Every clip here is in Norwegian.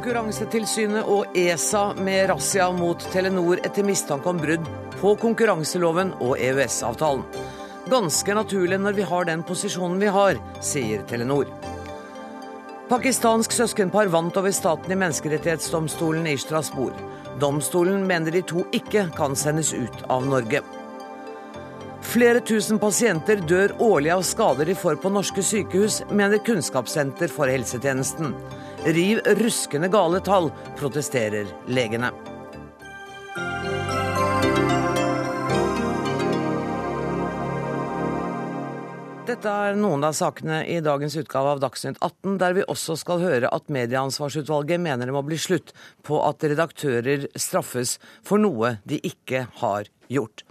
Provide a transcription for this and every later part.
Konkurransetilsynet og ESA med razzia mot Telenor etter mistanke om brudd på konkurranseloven og EØS-avtalen. Ganske naturlig når vi har den posisjonen vi har, sier Telenor. Pakistansk søskenpar vant over staten i menneskerettighetsdomstolen i Strasbourg. Domstolen mener de to ikke kan sendes ut av Norge. Flere tusen pasienter dør årlig av skader de får på norske sykehus, mener Kunnskapssenter for helsetjenesten. Riv ruskende gale tall, protesterer legene. Dette er noen av sakene i dagens utgave av Dagsnytt 18, der vi også skal høre at Medieansvarsutvalget mener det må bli slutt på at redaktører straffes for noe de ikke har gjort.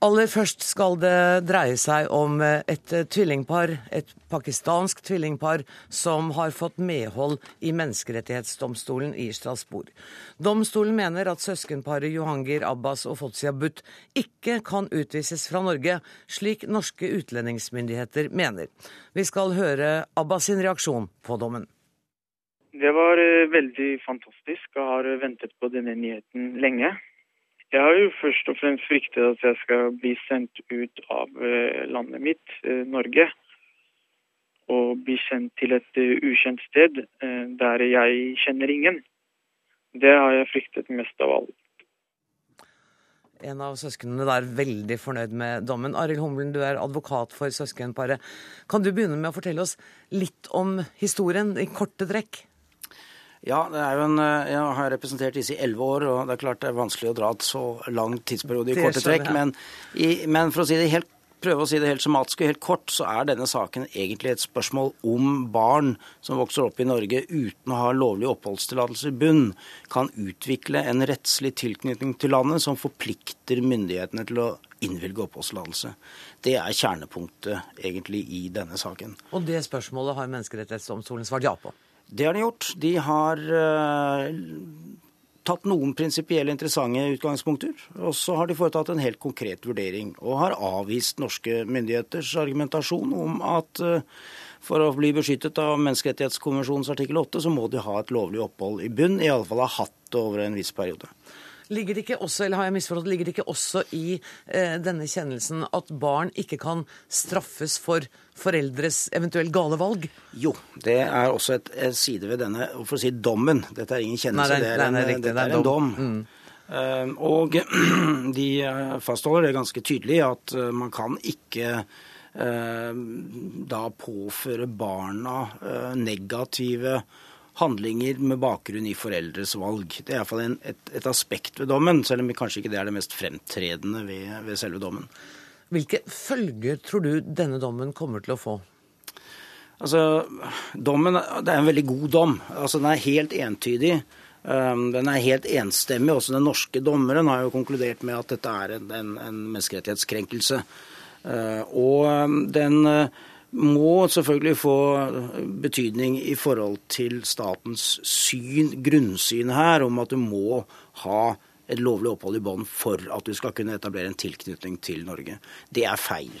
Aller først skal det dreie seg om et tvillingpar, et pakistansk tvillingpar, som har fått medhold i Menneskerettighetsdomstolen i Strasbourg. Domstolen mener at søskenparet Johangir Abbas og Fotsia Butt ikke kan utvises fra Norge, slik norske utlendingsmyndigheter mener. Vi skal høre Abbas sin reaksjon på dommen. Det var eh, veldig fantastisk. Jeg har ventet på denne nyheten lenge. Jeg har jo først og fremst fryktet at jeg skal bli sendt ut av eh, landet mitt, eh, Norge. Og bli sendt til et eh, ukjent sted der jeg kjenner ingen. Det har jeg fryktet mest av alt. En av søsknene er veldig fornøyd med dommen. Arild Humlen, du er advokat for søskenparet. Kan du begynne med å fortelle oss litt om historien i korte trekk? Ja, det er en, eh, jeg har representert disse i elleve år, og det er klart det er vanskelig å dra et så lang tidsperiode i korte trekk. Men, i, men, for å si det helt, prøve å si det helt somatisk og helt kort, så er denne saken egentlig et spørsmål om barn som vokser opp i Norge uten å ha lovlig oppholdstillatelse i bunn, kan utvikle en rettslig tilknytning til landet som forplikter myndighetene til å innvilge oppholdstillatelse. Det er kjernepunktet egentlig i denne saken. Og det spørsmålet har Menneskerettighetsdomstolen svart ja på? Det har de gjort. De har uh, tatt noen prinsipielle interessante utgangspunkter. Og så har de foretatt en helt konkret vurdering, og har avvist norske myndigheters argumentasjon om at uh, for å bli beskyttet av Menneskerettighetskonvensjonens artikkel 8, så må de ha et lovlig opphold i bunn, i alle fall ha hatt det over en viss periode. Ligger det ikke også, eller har jeg misforstått, ligger det ikke også i eh, denne kjennelsen at barn ikke kan straffes for foreldres eventuelt gale valg? Jo, det er også et, et side ved denne, for å si dommen. Dette er ingen kjennelse, Nei, det, er en, nei, riktig, det er en dom. dom. Mm. Uh, og de eh, fastholder det ganske tydelig at uh, man kan ikke uh, da påføre barna negative handlinger med bakgrunn i foreldres valg. Det er iallfall et, et aspekt ved dommen, selv om kanskje ikke det er det mest fremtredende ved, ved selve dommen. Hvilke følger tror du denne dommen kommer til å få? Altså, dommen, Det er en veldig god dom. Altså, Den er helt entydig. Um, den er helt enstemmig. Også den norske dommeren har jo konkludert med at dette er en, en, en menneskerettighetskrenkelse. Uh, og um, den må selvfølgelig få betydning i forhold til statens syn, grunnsyn her, om at du må ha et lovlig opphold i bånd for at du skal kunne etablere en tilknytning til Norge. Det er feil.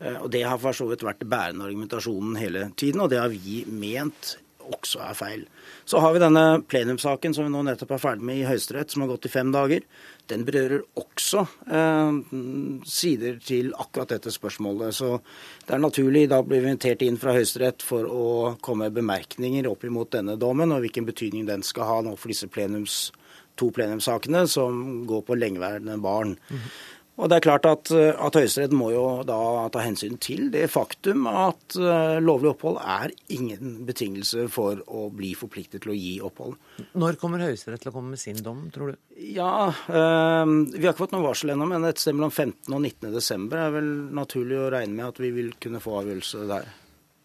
Eh, og Det har for så vidt vært bærende argumentasjonen hele tiden, og det har vi ment også er feil. Så har vi denne plenumssaken som vi nå nettopp er ferdig med i Høyesterett, som har gått i fem dager. Den berører også eh, sider til akkurat dette spørsmålet. Så det er naturlig. Da blir vi invitert inn fra Høyesterett for å komme med bemerkninger opp imot denne dommen, og hvilken betydning den skal ha nå for disse plenums, to plenumssakene som går på lengeværende barn. Mm -hmm. Og det er klart at, eh, at Høyesterett må jo da ta hensyn til det faktum at uh, lovlig opphold er ingen betingelse for å bli forpliktet til å gi opphold. Når kommer Høyesterett til å komme med sin dom, tror du? Ja, uh, Vi har ikke fått noe varsel ennå, men et sted mellom 15. og 19. desember er vel naturlig å regne med at vi vil kunne få avgjørelse der.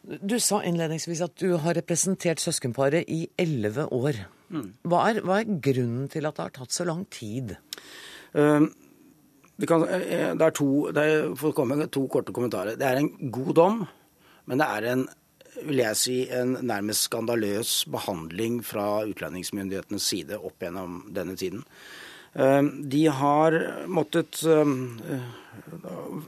Du sa innledningsvis at du har representert søskenparet i elleve år. Mm. Hva, er, hva, er, grunnen til at det har tatt så lang tid? Uh, kan, eh, eh, det er to, det er, to korte kommentarer. Det er en god dom, men det er en vil jeg si, en nærmest skandaløs behandling fra utlendingsmyndighetenes side opp gjennom denne tiden. De har måttet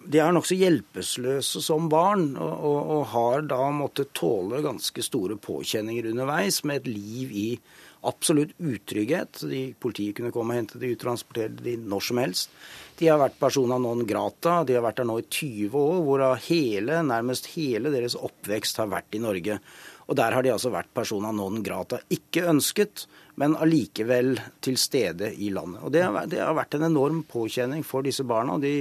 De er nokså hjelpeløse som barn, og, og, har da måttet tåle ganske store påkjenninger underveis med et liv i absolutt utrygghet. De, politiet kunne komme og hente de uttransporterte de når som helst. De har vært persona non grata. De har vært der nå i 20 år, hvorav hele, nærmest hele deres oppvekst har vært i Norge. Og der har de altså vært persona non grata. Ikke ønsket, men allikevel til stede i landet. Og det har, det har vært en enorm påkjenning for disse barna. De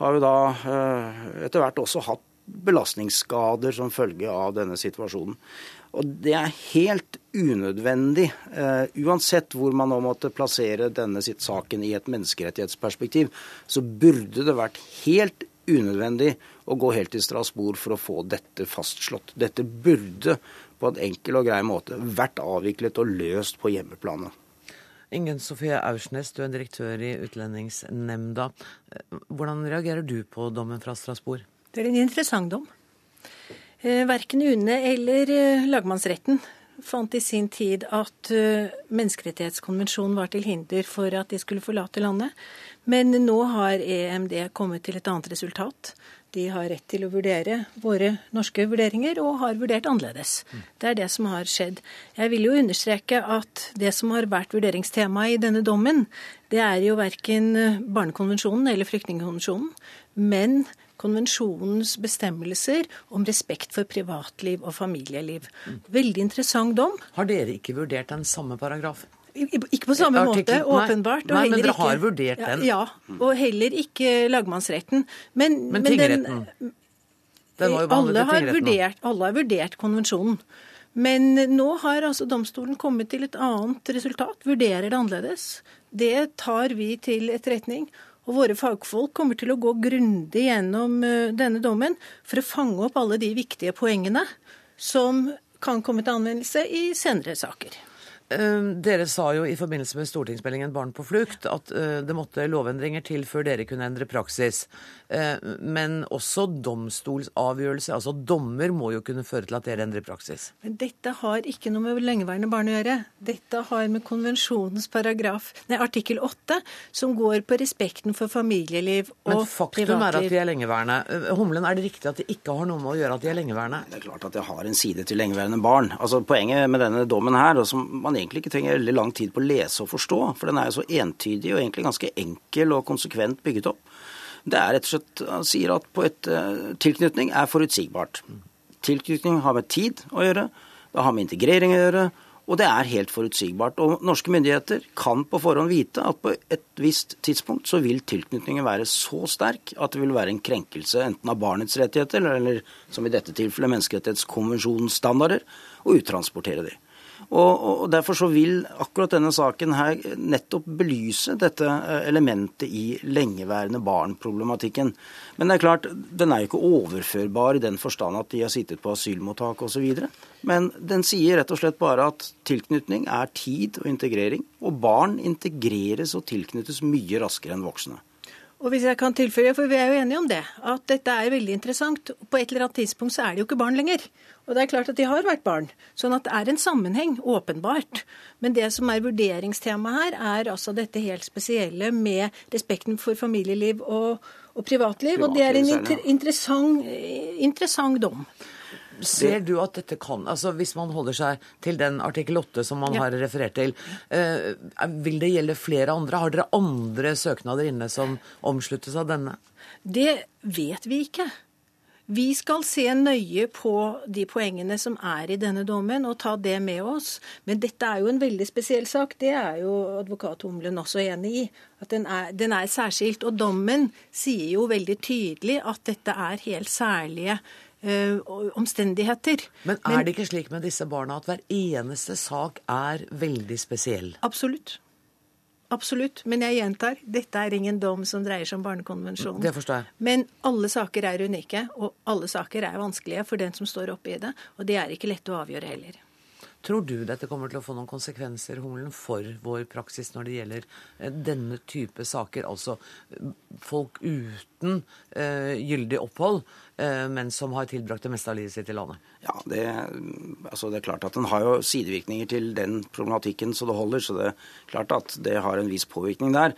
har jo da eh, etter hvert også hatt belastningsskader som følge av denne situasjonen. Og det er helt unødvendig, uh, uansett hvor man nå måtte plassere denne sitt saken i et menneskerettighetsperspektiv, så burde det vært helt unødvendig å gå helt til Strasbourg for å få dette fastslått. Dette burde på en enkel og grei måte vært avviklet og løst på hjemmeplanet. Ingen Sofie Aursnes, du er direktør i Utlendingsnemnda. Eh, hvordan reagerer du på dommen fra Strasbourg? Det er en interessant dom. Eh, verken UNE eller eh, lagmannsretten fant i sin tid at eh, menneskerettighetskonvensjonen var til hinder for at de skulle forlate landet. Men nå har EMD kommet til et annet resultat. De har rett til å vurdere våre norske vurderinger, og har vurdert annerledes. Det er det som har skjedd. Jeg vil jo understreke at det som har vært vurderingstema i denne dommen, det er jo verken Barnekonvensjonen eller Flyktningkonvensjonen, men konvensjonens bestemmelser om respekt for privatliv og familieliv. Veldig interessant dom. Har dere ikke vurdert den samme paragrafen? Ikke på samme måte, åpenbart. Nei, men dere har vurdert den? Ja, og heller ikke lagmannsretten. Men, men tingretten? Den, den var jo alle, har vurdert, alle har vurdert konvensjonen. Men nå har altså domstolen kommet til et annet resultat, vurderer det annerledes. Det tar vi til etterretning. Og våre fagfolk kommer til å gå grundig gjennom eh, denne dommen for å fange opp alle de viktige poengene som kan komme til anvendelse i senere saker. Ehm, dere sa jo i forbindelse med stortingsmeldingen Barn på flukt at eh, det måtte lovendringer til før dere kunne endre praksis. Eh, men også domstolsavgjørelse, altså dommer, må jo kunne føre til at dere endrer praksis. Men dette har ikke noe med lengeværende barn å gjøre. Dette har med konvensjonens paragraf, nei, artikkel 8, som går på respekten for familieliv og privatliv. Men faktum er at de er lengeværende. Eh, Humlen, er det riktig at det ikke har noe med å gjøre at de er lengeværende? Det er klart at det har en side til lengeværende barn. Altså Poenget med denne dommen her, og som man egentlig ikke trenger veldig lang tid på å lese og forstå, for den er jo så entydig og egentlig ganske enkel og konsekvent bygget opp. Det er rett og slett, Han sier at et, uh, tilknytning er forutsigbart. Tilknytning har med tid å gjøre, det har med integrering å gjøre, og det er helt forutsigbart. Og norske myndigheter kan på forhånd vite at på et visst tidspunkt så vil tilknytningen være så sterk at det vil være en krenkelse enten av barnets rettigheter, eller, eller som i dette tilfellet menneskerettighetskonvensjonens standarder, å uttransportere dem. Og, og, Derfor så vil akkurat denne saken her nettopp belyse dette eh, elementet i lengeværende barn-problematikken. Men det er klart, den er jo ikke overførbar i den forstand at de har sittet på asylmottak osv. Men den sier rett og slett bare at tilknytning er tid og integrering. Og barn integreres og tilknyttes mye raskere enn voksne. Og hvis jeg kan tilføye, for vi er jo enige om det, at dette er veldig interessant. På et eller annet tidspunkt så er de jo ikke barn lenger. Og det er klart at de har vært barn. Sånn at det er en sammenheng, åpenbart. Men det som er vurderingstemaet her, er altså dette helt spesielle med respekten for familieliv og, og privatliv. Og det er en inter interessant, interessant dom. Ser du at dette kan altså Hvis man holder seg til den artikkel 8 som man ja. har referert til, uh, vil det gjelde flere andre? Har dere andre søknader inne som omsluttes av denne? Det vet vi ikke. Vi skal se nøye på de poengene som er i denne dommen, og ta det med oss. Men dette er jo en veldig spesiell sak. Det er jo advokat Humlen også enig i. At den er, den er særskilt. Og dommen sier jo veldig tydelig at dette er helt særlige omstendigheter. Men er Men, det ikke slik med disse barna at hver eneste sak er veldig spesiell? Absolutt. Absolutt. Men jeg gjentar, dette er ingen dom som dreier seg om Barnekonvensjonen. Det forstår jeg. Men alle saker er unike, og alle saker er vanskelige for den som står oppe i det. Og det er ikke lett å avgjøre heller. Tror du dette kommer til å få noen konsekvenser Humlen, for vår praksis når det gjelder eh, denne type saker? Altså folk uten uh, gyldig opphold, uh, men som har tilbrakt det meste av livet sitt i landet? Ja, det, altså det er klart at Den har jo sidevirkninger til den problematikken så det holder. Så det er klart at det har en viss påvirkning der.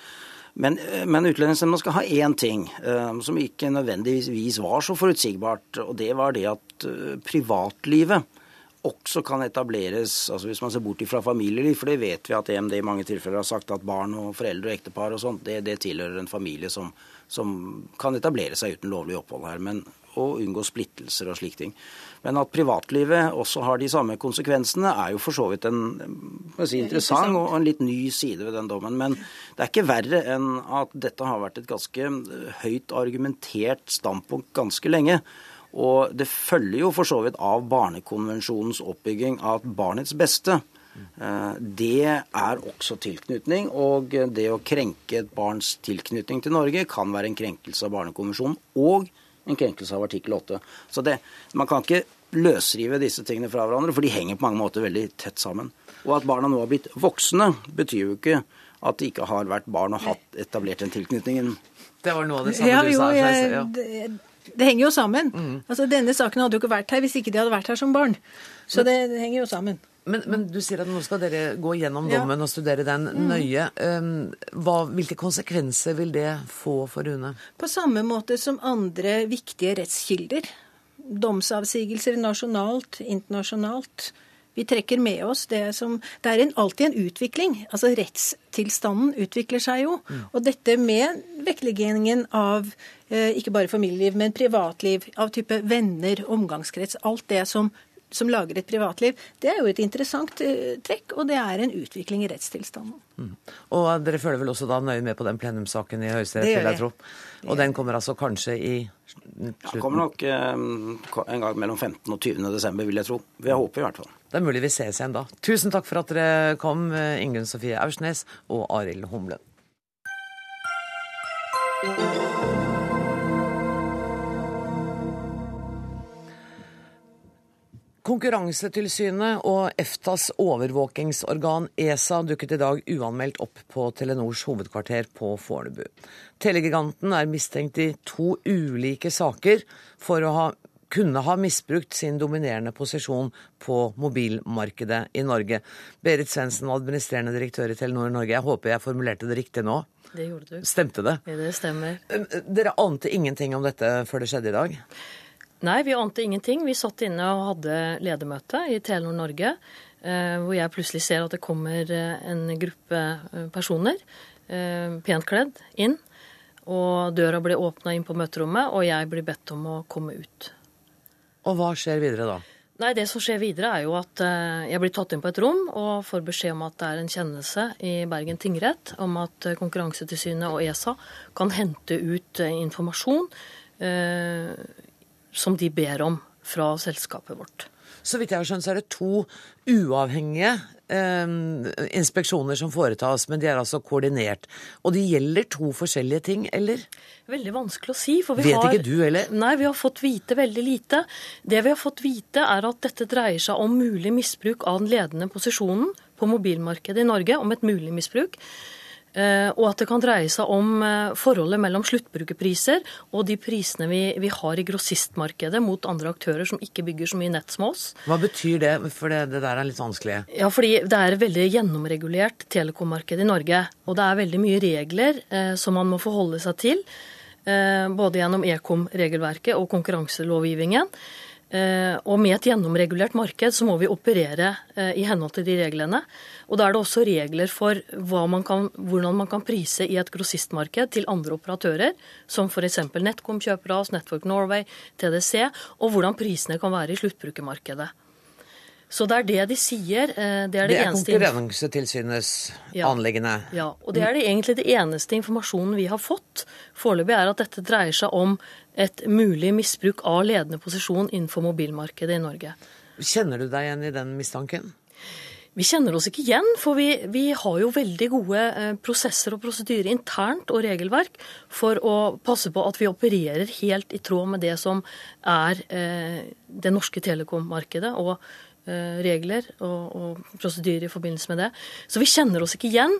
Men, men Utlendingsnemnda skal ha én ting uh, som ikke nødvendigvis var så forutsigbart. Og det var det at privatlivet også kan etableres, altså hvis man ser bort fra familieliv, for det vet vi at EMD i mange tilfeller har sagt at barn og foreldre og ektepar og sånt, det, det tilhører en familie som, som, kan etablere seg uten lovlig opphold her. men å unngå splittelser og slike ting. Men at privatlivet også har de samme konsekvensene, er jo for så vidt en si, interessant og en litt ny side ved den dommen. Men det er ikke verre enn at dette har vært et ganske høyt argumentert standpunkt ganske lenge. Og det følger jo for så vidt av Barnekonvensjonens oppbygging at barnets beste eh, det er også tilknytning, og det å krenke et barns tilknytning til Norge kan være en krenkelse av Barnekonvensjonen og en krenkelse av artikkel 8. Så det, man kan ikke løsrive disse tingene fra hverandre, for de henger på mange måter veldig tett sammen. Og at barna nå har blitt voksne, betyr jo ikke at de ikke har vært barn og hatt etablert den tilknytningen. Det var noe av det samme ja, du sa. Jo, jeg, ja. Det henger jo sammen. Mm. Altså, Denne saken hadde jo ikke vært her hvis ikke de hadde vært her som barn. Så det, det henger jo sammen. Men, men, du sier at nå skal dere gå gjennom dommen ja. og studere den mm. nøye. Um, hva, hvilke konsekvenser vil det få for Rune? På samme måte som andre viktige rettskilder. Domsavsigelser nasjonalt, internasjonalt. Vi trekker med oss det som Det er en, alltid en utvikling. Altså rettstilstanden utvikler seg jo. Mm. Og dette med vektleggingen av eh, ikke bare familieliv, men privatliv, av type venner, omgangskrets, alt det som, som lager et privatliv, det er jo et interessant uh, trekk, og det er en utvikling i rettstilstanden. Mm. Og dere følger vel også da nøye med på den plenumssaken i Høyesterett, vil jeg tro. Og den kommer altså kanskje i slutten? Ja, kommer nok eh, en gang mellom 15. og 20. desember, vil jeg tro. Vi håper i hvert fall. Det er mulig vi ses igjen da. Tusen takk for at dere kom, Ingunn Sofie Aursnes og Arild Humlen. Konkurransetilsynet og EFTAs overvåkingsorgan ESA dukket i dag uanmeldt opp på Telenors hovedkvarter på Fornebu. Telegiganten er mistenkt i to ulike saker for å ha kunne ha misbrukt sin dominerende posisjon på mobilmarkedet i Norge. Berit Svendsen, administrerende direktør i Telenor Norge. Jeg håper jeg formulerte det riktig nå. Det gjorde du. Stemte det? Ja, det stemmer. Dere ante ingenting om dette før det skjedde i dag? Nei, vi ante ingenting. Vi satt inne og hadde ledermøte i Telenor Norge, eh, hvor jeg plutselig ser at det kommer eh, en gruppe eh, personer, pent kledd, inn. Og døra ble åpna inn på møterommet, og jeg blir bedt om å komme ut. Og hva skjer videre da? Nei, Det som skjer videre, er jo at eh, jeg blir tatt inn på et rom og får beskjed om at det er en kjennelse i Bergen tingrett om at eh, Konkurransetilsynet og ESA kan hente ut eh, informasjon eh, som de ber om fra selskapet vårt. Så vidt jeg har skjønt, så er det to uavhengige eh, inspeksjoner som foretas, men de er altså koordinert. Og det gjelder to forskjellige ting, eller? Veldig vanskelig å si. For vi Vet har, ikke du heller? Nei, vi har fått vite veldig lite. Det vi har fått vite, er at dette dreier seg om mulig misbruk av den ledende posisjonen på mobilmarkedet i Norge, om et mulig misbruk. Eh, og at det kan dreie seg om eh, forholdet mellom sluttbrukerpriser og de prisene vi, vi har i grossistmarkedet mot andre aktører som ikke bygger så mye nett som oss. Hva betyr det? For det, det der er litt vanskelig. Ja, fordi det er et veldig gjennomregulert telekommarked i Norge. Og det er veldig mye regler eh, som man må forholde seg til. Eh, både gjennom ekom-regelverket og konkurranselovgivningen. Eh, og med et gjennomregulert marked så må vi operere eh, i henhold til de reglene. Og da er det også regler for man kan, hvordan man kan prise i et grossistmarked til andre operatører, som f.eks. NetCom kjøper av oss, Network Norway, TDC, og hvordan prisene kan være i sluttbrukermarkedet. Så det er det de sier. Eh, det er, det det er Konkurransetilsynets ja. anliggende. Ja, og det er det egentlig det eneste informasjonen vi har fått foreløpig, er at dette dreier seg om et mulig misbruk av ledende posisjon innenfor mobilmarkedet i Norge. Kjenner du deg igjen i den mistanken? Vi kjenner oss ikke igjen, for vi, vi har jo veldig gode eh, prosesser og prosedyrer internt og regelverk for å passe på at vi opererer helt i tråd med det som er eh, det norske telekommarkedet og regler og, og prosedyrer i forbindelse med det. Så vi kjenner oss ikke igjen.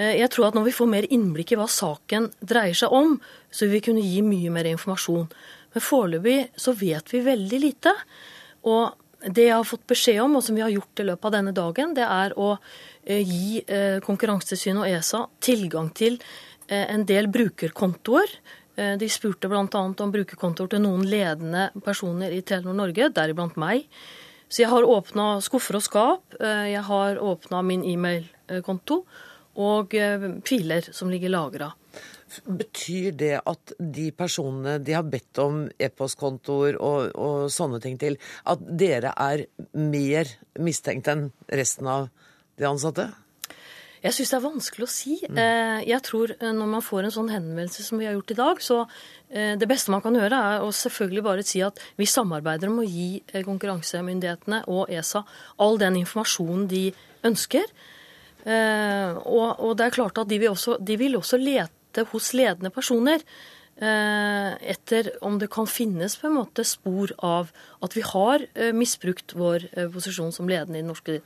Jeg tror at når vi får mer innblikk i hva saken dreier seg om, så vil vi kunne gi mye mer informasjon. Men foreløpig så vet vi veldig lite. Og det jeg har fått beskjed om, og som vi har gjort i løpet av denne dagen, det er å gi Konkurransetilsynet og ESA tilgang til en del brukerkontoer Eh, de spurte bl.a. om brukerkontoer til noen ledende personer i Telenor Norge, deriblant meg. Så jeg har åpna skuffer og skap. Eh, jeg har åpna min e-mail-konto og eh, filer som ligger lagra. Betyr det at de personene de har bedt om e-postkontoer og, og, sånne ting til, at dere er mer mistenkt enn resten av de ansatte? Jeg syns det er vanskelig å si. Mm. Eh, jeg tror eh, når man får en sånn henvendelse som vi har gjort i dag, så eh, det beste man kan gjøre, er å selvfølgelig bare si at vi samarbeider om å gi konkurransemyndighetene og ESA all den informasjonen de ønsker. Og det er klart at de vil også, de vil også lete hos ledende personer etter om det kan finnes på en måte spor av at vi har misbrukt vår posisjon som ledende i det norske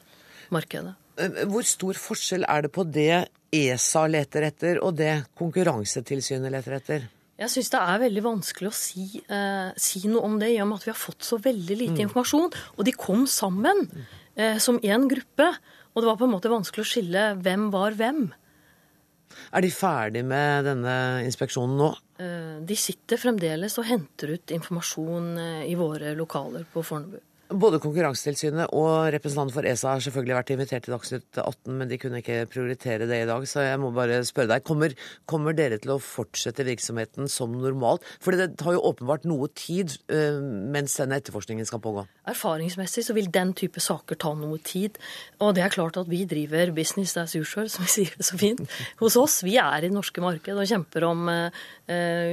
markedet. Eh, hvor stor forskjell er det på det ESA leter etter, og det Konkurransetilsynet leter etter? Jeg syns det er veldig vanskelig å si, eh, si, noe om det, i og med at vi har fått så veldig lite mm. informasjon. Og de kom sammen eh, som én gruppe. Og det var på en måte vanskelig å skille hvem var hvem. Er de ferdig med denne inspeksjonen nå? Eh, de sitter fremdeles og henter ut informasjon eh, i våre lokaler på Fornebu. Både Konkurransetilsynet og representanten for ESA har selvfølgelig vært invitert til Dagsnytt 18, men de kunne ikke prioritere det i dag. Så jeg må bare spørre deg, kommer, kommer dere til å fortsette virksomheten som normalt? For det tar jo åpenbart noe tid uh, mens denne etterforskningen skal pågå. Erfaringsmessig så vil den type saker ta noe tid. Og det er klart at vi driver business as usual, som vi sier det så fint, hos oss. Vi er i det norske marked og kjemper om uh,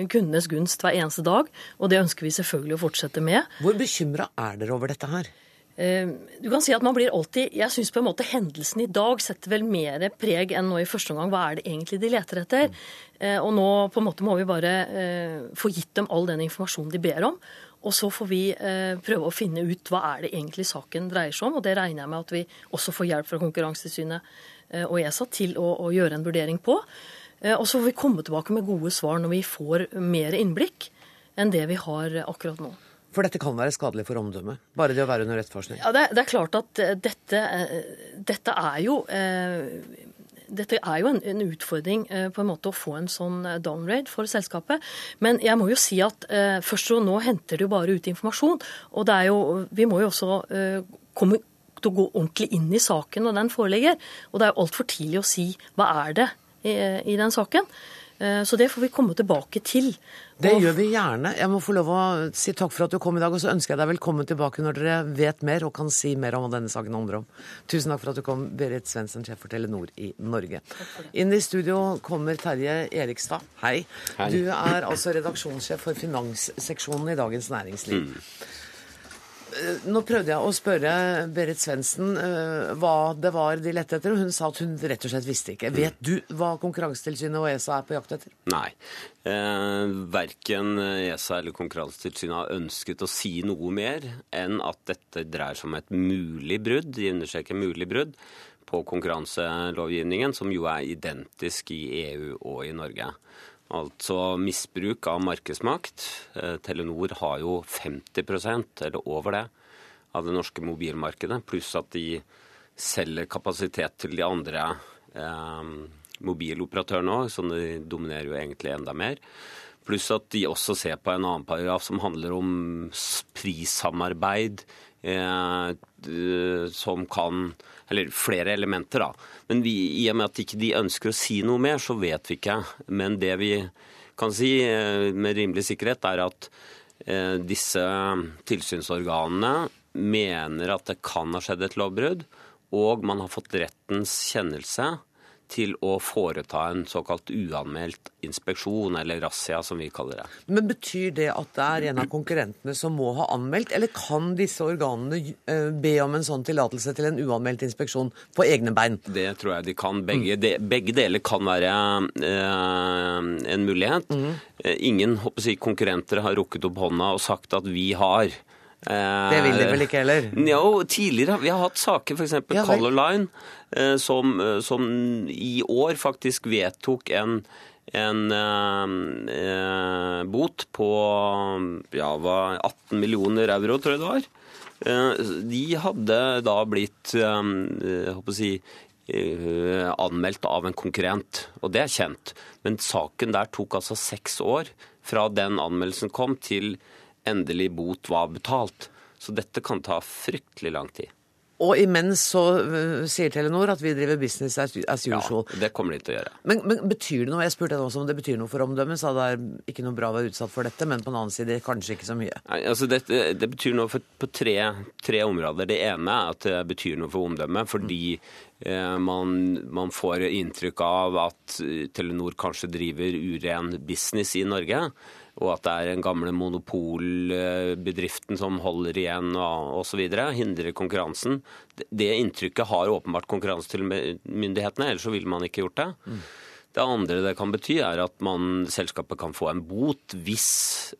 kundenes gunst hver eneste dag. Og det ønsker vi selvfølgelig å fortsette med. Hvor bekymra er dere over dette? Dette her? Eh, du kan si at man blir alltid Jeg syns hendelsen i dag setter vel mer preg enn nå i første omgang. Hva er det egentlig de leter etter? Mm. Og nå på en måte må vi bare eh, få gitt dem all den informasjonen de ber om. Og så får vi prøve å finne ut hva er det egentlig saken dreier seg om. Og det regner jeg med at vi også får hjelp fra Konkurransetilsynet og ESA til å, å gjøre en vurdering på. Og så får vi komme tilbake med gode svar når vi får mer innblikk enn det vi har akkurat nå. For dette kan være skadelig for omdømmet? Bare det å være under etterforskning? Ja, det, det, er klart at eh, dette, eh, dette er jo eh, dette er jo en, en, utfordring på en måte å få en sånn downgrade for selskapet. Men jeg må jo si at først og nå henter det jo bare ut informasjon. Og det er jo, vi må jo også komme å gå ordentlig inn i saken når den foreligger. Og det er jo altfor tidlig å si hva er det i, i den saken. Eh, så det får vi komme tilbake til. Det gjør vi gjerne. Jeg må få lov å si takk for at du kom i dag, og så ønsker jeg deg velkommen tilbake når dere vet mer og kan si mer om hva denne saken handler om. Tusen takk for at du kom, Berit Svendsen, sjef for Telenor i Norge. Inn i studio kommer Terje Erikstad. Hei. Hei. Du er altså redaksjonssjef for finansseksjonen i Dagens Næringsliv. Mm. Eh, nå prøvde jeg å spørre Berit Svendsen uh, hva det var de lette etter, og hun sa at hun rett og slett visste ikke. Vet du hva Konkurransetilsynet og ESA er på jakt etter? Nei. Eh, verken ESA eller Konkurransetilsynet har ønsket å si noe mer enn at dette dreier seg om et mulig brudd, de understreker mulig brudd, på konkurranselovgivningen, som jo er identisk i EU og i Norge. Altså misbruk av markedsmakt. Eh, Telenor har jo 50% eller over det, av det norske mobilmarkedet. Pluss at de selger kapasitet til de andre eh, mobiloperatørene òg, så de dominerer jo egentlig enda mer. Pluss at de også ser på en annen paragraf som handler om prissamarbeid, som kan eller flere elementer, da. Men vi, i og med at ikke de ønsker å si noe mer, så vet vi ikke. Men det vi kan si eh, med rimelig sikkerhet, er at eh, disse tilsynsorganene mener at det kan ha skjedd et lovbrudd, og man har fått rettens kjennelse til å foreta en såkalt uanmeldt inspeksjon, eller razzia som vi kaller det. Men Betyr det at det er en av konkurrentene som må ha anmeldt, eller kan disse organene eh, be om en sånn tillatelse til en uanmeldt inspeksjon på egne bein? Det tror jeg de kan. Begge, de, begge deler kan være eh, en mulighet. Mm. Ingen håper jeg, konkurrenter har rukket opp hånda og sagt at vi har Det vil de vel ikke heller? Ja, og tidligere Vi har hatt saker, f.eks. Ja. Color Line, eh, som, eh, som i år faktisk vedtok en, en eh, eh, bot på ja, 18 millioner euro, tror jeg det var. Eh, de hadde da blitt eh, jeg håper å si, eh, anmeldt av en konkurrent, og det er kjent. Men saken der tok altså seks år fra den anmeldelsen kom til endelig bot var betalt. Så dette kan ta fryktelig lang tid. Og imens så øh, sier Telenor at vi driver business as usual. Ja, det kommer de til å gjøre. Men, men betyr det noe? Jeg spurte også om det betyr noe for omdømmet. Sa det er ikke noe bra å være utsatt for dette, men på den annen side kanskje ikke så mye. Nei, altså det, det betyr noe for, på tre, tre områder. Det ene er at det betyr noe for omdømmet, fordi eh, man, man får inntrykk av at eh, Telenor kanskje driver uren business i Norge. Og at det er den gamle monopolbedriften som holder igjen osv. Hindrer konkurransen. Det, inntrykket har åpenbart konkurransemyndighetene, ellers så ville man ikke gjort det. Det andre det kan bety, er at man, selskapet kan få en bot hvis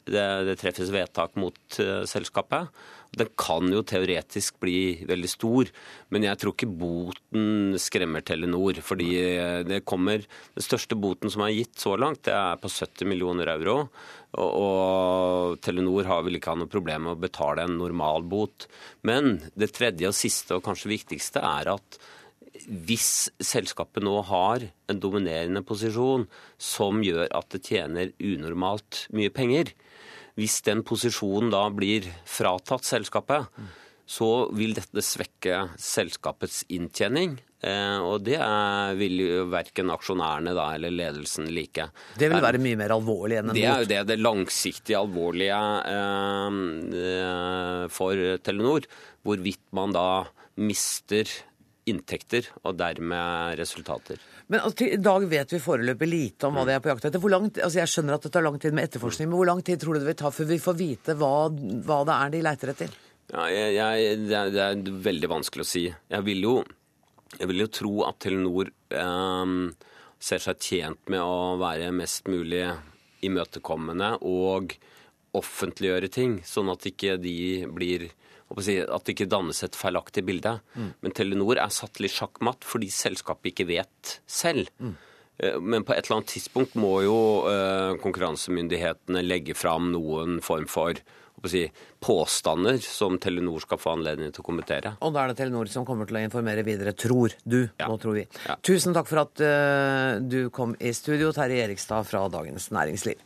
det, det treffes vedtak mot uh, selskapet. Den kan jo teoretisk bli veldig stor, men jeg tror ikke boten skremmer Telenor. Fordi eh, det kommer Den største boten som er gitt så langt, det er på 70 millioner euro. Og, og Telenor har vel ikke hatt noe problem med å betale en normal bot. Men det tredje og siste, og kanskje viktigste, er at hvis selskapet nå har en dominerende posisjon som gjør at det tjener unormalt mye penger, hvis den posisjonen da blir fratatt selskapet, så vil dette svekke selskapets inntjening. Eh, og det vil jo verken aksjonærene da, eller ledelsen like. Det vil være mye mer alvorlig enn en Det er jo det, det langsiktige alvorlige eh, eh, for Telenor. Hvorvidt man da mister inntekter og dermed resultater. Men altså, i dag vet vi foreløpig lite om hva de er på jakt etter. Hvor langt, altså jeg skjønner at det tar lang tid med etterforskning, men hvor lang tid tror du det vil ta før vi får vite hva, hva det er de leiter etter? Ja, jeg, jeg, det, er, det er veldig vanskelig å si. Jeg vil jo, jeg vil jo tro at Telenor eh, ser seg tjent med å være mest mulig imøtekommende og offentliggjøre ting, sånn at ikke de blir At det ikke dannes et feilaktig bilde. Men Telenor er satt litt sjakkmatt fordi selskapet ikke vet selv. Mm. Men på et eller annet tidspunkt må jo eh, konkurransemyndighetene legge fram noen form for si, påstander som Telenor skal få anledning til å kommentere. Og da er det Telenor som kommer til å informere videre, tror du. Ja. Nå tror vi. Ja. Tusen takk for at eh, du kom i studio, Terje Erikstad fra Dagens Næringsliv.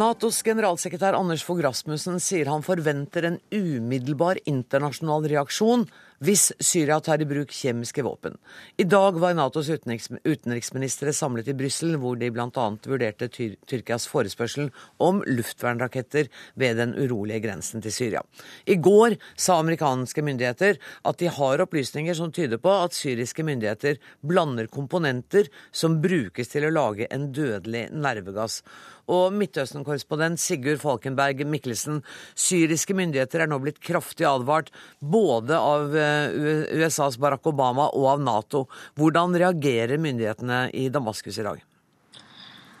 Natos generalsekretær Anders Fogh Rasmussen sier han forventer en umiddelbar internasjonal reaksjon hvis Syria tar i bruk kjemiske våpen. I dag var Natos utenriks utenriksministre samlet i Brussel, hvor de bl.a. vurderte Tyr Tyrkias forespørsel om luftvernraketter ved den urolige grensen til Syria. I går sa amerikanske myndigheter at de har opplysninger som tyder på at syriske myndigheter blander komponenter som brukes til å lage en dødelig nervegass. Og Midtøsten-korrespondent Sigurd Falkenberg Mikkelsen, syriske myndigheter er nå blitt kraftig advart både av eh, USAs Barack Obama og av Nato. Hvordan reagerer myndighetene i Damaskus i dag?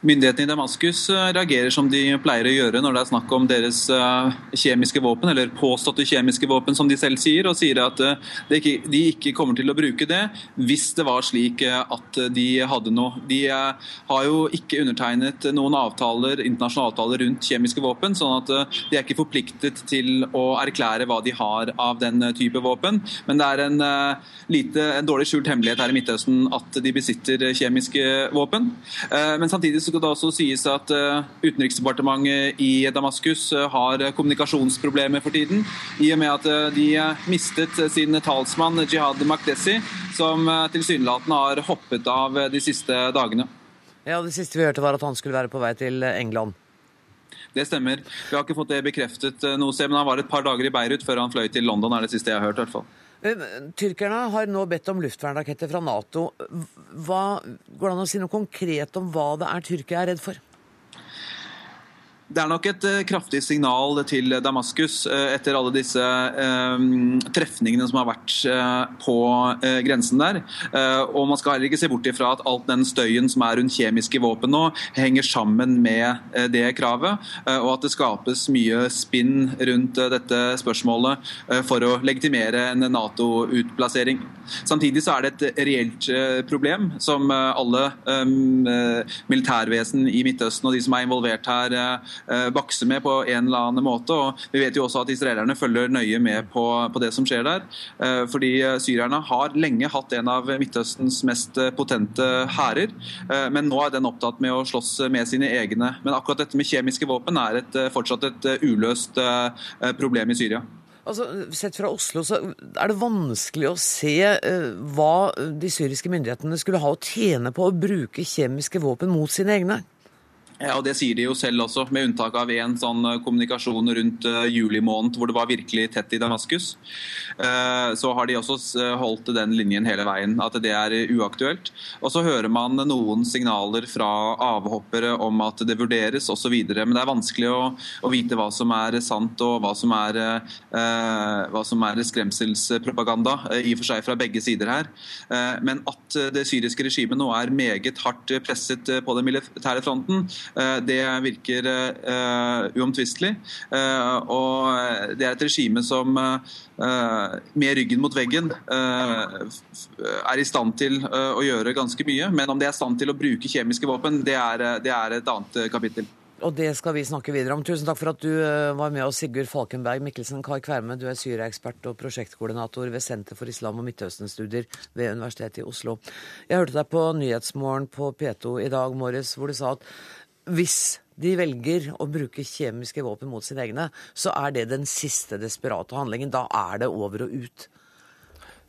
Myndighetene i Damaskus eh, reagerer som de pleier å gjøre når det er snakk om deres eh, kjemiske våpen, eller påståtte kjemiske våpen, som de selv sier, og sier at eh, de ikke, kommer til å bruke det hvis det var slik at de hadde noe. De har jo ikke undertegnet noen avtaler, internasjonale avtaler rundt kjemiske våpen, sånn at de er ikke forpliktet til å erklære hva de har av den type våpen. Men det er en, lite, en dårlig skjult hemmelighet her i Midtøsten at de besitter kjemiske våpen. Men samtidig så skal det også sies at eh, Utenriksdepartementet i Damaskus eh, har kommunikasjonsproblemer for tiden, i og med at eh, de mistet sin talsmann Jihad Makdesi, som tilsynelatende har hoppet av de siste dagene. Ja, Det siste vi hørte var at han skulle være på vei til England. Det stemmer. Vi har ikke fått det bekreftet noe sted, men han var et par dager i Beirut før han fløy til London, er det siste jeg har hørt. i hvert fall. Eh, Tyrkerne har nå bedt om luftvernraketter fra Nato. Hva, går det an å si noe konkret om hva det er Tyrkia er redd for? Det er nok et uh, kraftig signal til Damaskus uh, etter alle disse uh, trefningene som har vært på grensen der. og Man skal heller ikke se bort ifra at alt den støyen som er rundt kjemiske våpen nå, henger sammen med det kravet, og at det skapes mye spinn rundt dette spørsmålet for å legitimere en Nato-utplassering. Samtidig så er det et reelt problem som alle militærvesen i Midtøsten og de som er involvert her, Eh, bakse med på en eller annen måte. og Vi vet jo også at israelerne følger nøye med på, på det som skjer der. Eh, fordi eh, Syrerne har lenge hatt en av Midtøstens mest potente hærer, men nå er den opptatt med å slåss med sine egne. Men akkurat dette med kjemiske våpen er et, fortsatt et uløst problem i Syria. Altså, Sett fra Oslo så er det vanskelig å se uh, hva de syriske myndighetene skulle ha å tjene på å bruke kjemiske våpen mot sine egne. Ja, og Det sier de jo selv også, med unntak av én sånn eh, kommunikasjon rundt uh, juli måned hvor det var virkelig tett i Damaskus. Så har de også holdt den linjen hele veien, at det er uaktuelt. Og så hører man noen signaler fra avhoppere om at det vurderes osv. Men det er vanskelig å, å, vite hva som er sant og hva som er, hva som er skremselspropaganda, i og for seg fra begge sider her. men at det syriske regimet nå er meget hardt presset på den militære fronten, Eh, det virker eh, uomtvistelig. Eh, og det er et regime som med ryggen mot veggen er i stand til å gjøre ganske mye. Men om det er i stand til å bruke kjemiske våpen, det er, det er et annet kapittel. Og det skal vi snakke videre om. Tusen takk for at du var med oss, Sigurd Falkenberg Mikkelsen. Kai Kverme, du er Syria-ekspert og prosjektkoordinator ved Senter for islam- og Midtøsten-studier ved Universitetet i Oslo. Jeg hørte deg på Nyhetsmorgen på P2 i dag morges, hvor du sa at hvis de velger å bruke kjemiske våpen mot sine egne, så er det den siste desperate handlingen. Da er det over og ut.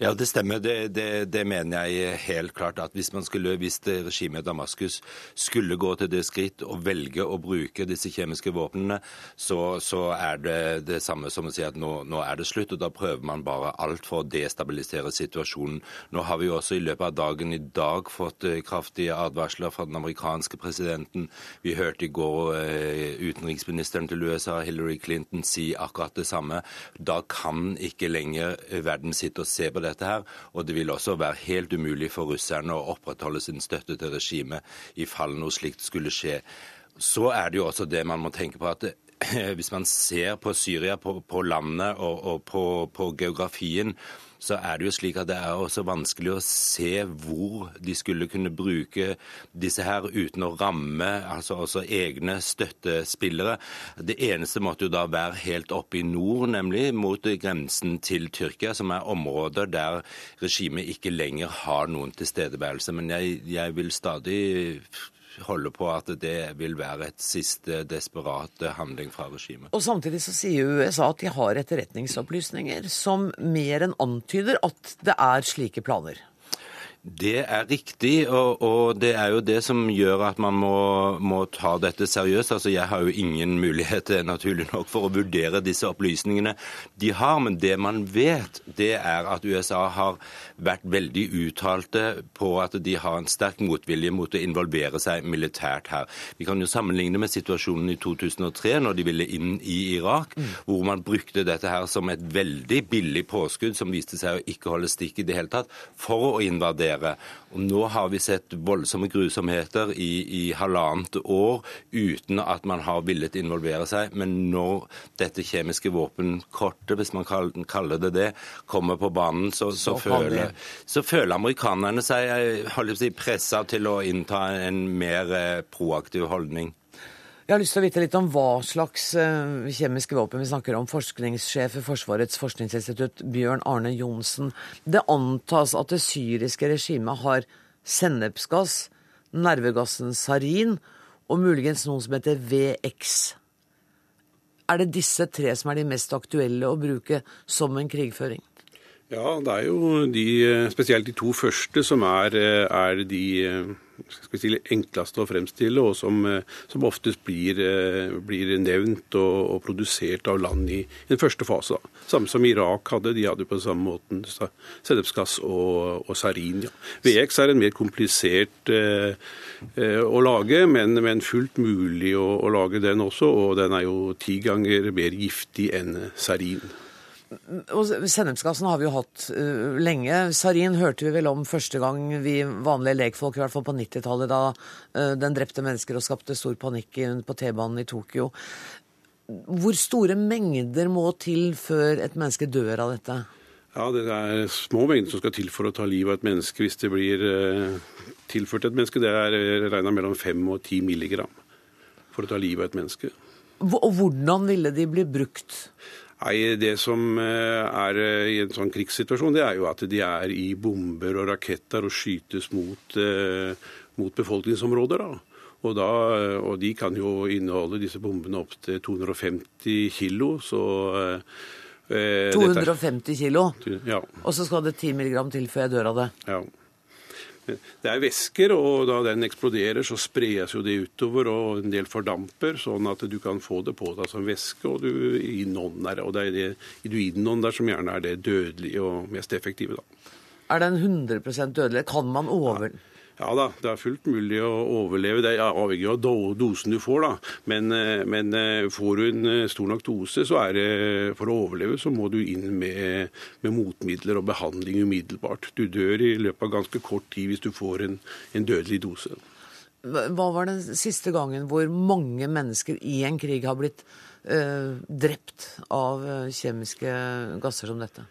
Ja, det stemmer. Det, det, det, mener jeg helt klart. at Hvis man skulle, hvis regimet i Damaskus skulle gå til det skritt og velge å bruke disse kjemiske våpnene, så, så er det det samme som å si at nå, nå, er det slutt. og Da prøver man bare alt for å destabilisere situasjonen. Nå har vi jo også i løpet av dagen i dag fått eh, kraftige advarsler fra den amerikanske presidenten. Vi hørte i går eh, utenriksministeren til USA, Hillary Clinton, si akkurat det samme. Da kan ikke lenger verden sitte og se på det dette her. Og det vil også være helt umulig for russerne å opprettholde sin støtte til regimet i fall noe slikt skulle skje. Så er det jo også det man må tenke på at hvis man ser på Syria, på, på landet og, og på, på geografien, så er det jo slik at det er også vanskelig å se hvor de skulle kunne bruke disse her uten å ramme altså også egne støttespillere. Det eneste måtte jo da være helt oppe i nord, nemlig mot grensen til Tyrkia, som er områder der regimet ikke lenger har noen tilstedeværelse. Men jeg, jeg vil stadig holder på at det vil være et siste desperat handling fra regimet. Og Samtidig så sier USA at de har etterretningsopplysninger som mer enn antyder at det er slike planer. Det er riktig, og, og, det er jo det som gjør at man må, må, ta dette seriøst. Altså, Jeg har jo ingen mulighet naturlig nok for å vurdere disse opplysningene de har, men det man vet, det er at USA har vært veldig uttalte på at de har en sterk motvilje mot å involvere seg militært her. Vi kan jo sammenligne med situasjonen i 2003, når de ville inn i Irak, mm. hvor man brukte dette her som et veldig billig påskudd som viste seg å ikke holde stikk i det hele tatt, for å invadere dere. Og nå har vi sett voldsomme grusomheter i, i halvannet år uten at man har villet involvere seg. Men når dette kjemiske våpenkortet, hvis man kaller det det, kommer på banen, så, så, så, føler, så føler, amerikanerne seg si, pressa til å innta en mer eh, proaktiv holdning. Jeg har lyst til å vite litt om hva slags uh, kjemiske våpen vi snakker om. Forskningssjef i Forsvarets forskningsinstitutt, Bjørn Arne Johnsen. Det antas at det syriske regimet har sennepsgass, nervegassen sarin og muligens noen som heter VX. Er det disse tre som er de mest aktuelle å bruke som en krigføring? Ja, det er jo de, spesielt de to første som er, er de si, enkleste å fremstille, og som, eh, som oftest blir, eh, blir nevnt og, og, produsert av land i, i den første fase. Samme som Irak hadde. De hadde på samme måten sennepsgass og, og sarin. Ja. VX er en mer komplisert eh, eh, å lage, men, men fullt mulig å, å, lage den også. Og den er jo ti ganger mer giftig enn sarin. Og Sennepsgassen har vi jo hatt uh, lenge. Sarin hørte vi vel om første gang vi vanlige lekfolk, i hvert fall på 90-tallet, da uh, den drepte mennesker og skapte stor panikk på T-banen i Tokyo. Hvor store mengder må til før et menneske dør av dette? Ja, Det er små mengder som skal til for å ta livet av et menneske hvis det blir uh, tilført et menneske. Det er regna mellom 5 og 10 milligram for å ta livet av et menneske. Og hvordan ville de bli brukt? Nei, Det som eh, er eh, i en sånn krigssituasjon, det er jo at de er i bomber og raketter og skytes mot, eh, mot befolkningsområder. da. Og, da, og, de kan jo inneholde disse bombene opp til 250 kilo, så eh, 250 kilo? Ja. Og så skal det 10 milligram til før jeg dør av det? Ja. Det er væsker, og da den eksploderer, så spres jo det utover, og en del fordamper, sånn at du kan få det på deg som væske, og du innånder Og det er det du innånder som gjerne er det dødelige og mest effektive, da. Er den 100% dødelig? Kan man over... Ja. Ja da, det er fullt mulig å overleve. Det er avhengig av dosen du får, da. Men, eh, men, eh, får du en eh, stor nok dose, så er det for å overleve så må du inn med, med motmidler og behandling umiddelbart. Du dør i løpet av ganske kort tid hvis du får en, en dødelig dose. Hva var den siste gangen hvor mange mennesker i en krig har blitt drept av kjemiske gasser som dette?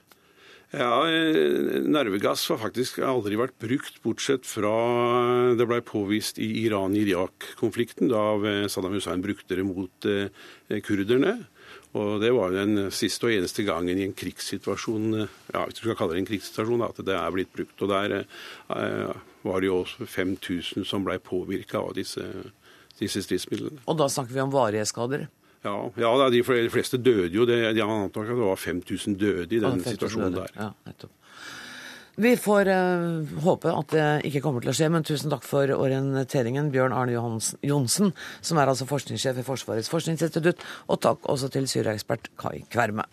Ja, eh, Nervegass har faktisk aldri vært brukt, bortsett fra det ble påvist i Iran-Irak-konflikten, da Saddam Hussein brukte det mot eh, kurderne. Og Det var den siste og eneste gangen i en krigssituasjon ja, hvis du skal kalle det en krigssituasjon, at det er blitt brukt. Og Der eh, var det jo også 5000 som ble påvirka av disse, disse stridsmidlene. Og da snakker vi om varige skader? Ja, ja de fleste døde jo. Det, de antok at det var 5000 døde i den situasjonen der. Ja, nettopp. Vi får uh, håpe at det ikke kommer til å skje, men tusen takk for orienteringen, Bjørn Arne Johnsen, som er altså forskningssjef i Forsvarets forskningsinstitutt, og takk også til Syria-ekspert Kai Kverme.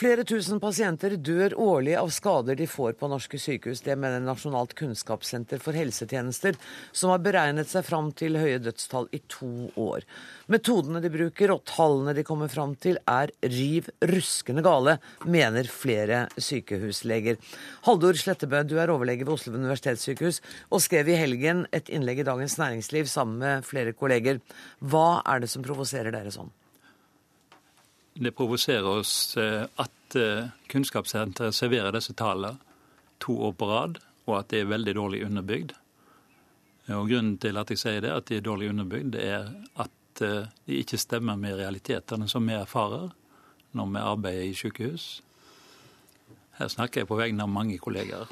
Flere tusen pasienter dør årlig av skader de får på norske sykehus. Det mener Nasjonalt kunnskapssenter for helsetjenester, som har beregnet seg fram til høye dødstall i to år. Metodene de bruker og tallene de kommer fram til er riv ruskende gale, mener flere sykehusleger. Haldor Slettebø, du er overlege ved Oslo universitetssykehus og skrev i helgen et innlegg i Dagens Næringsliv sammen med flere kolleger. Hva er det som provoserer dere sånn? Det provoserer oss eh, at eh, Kunnskapssenteret serverer disse tallene to år på rad, og at det er veldig dårlig underbygd. Og Grunnen til at jeg sier det, at de er dårlig underbygd, er at eh, de ikke stemmer med realitetene som vi erfarer når vi arbeider i sykehus. Her snakker jeg på vegne av mange kolleger.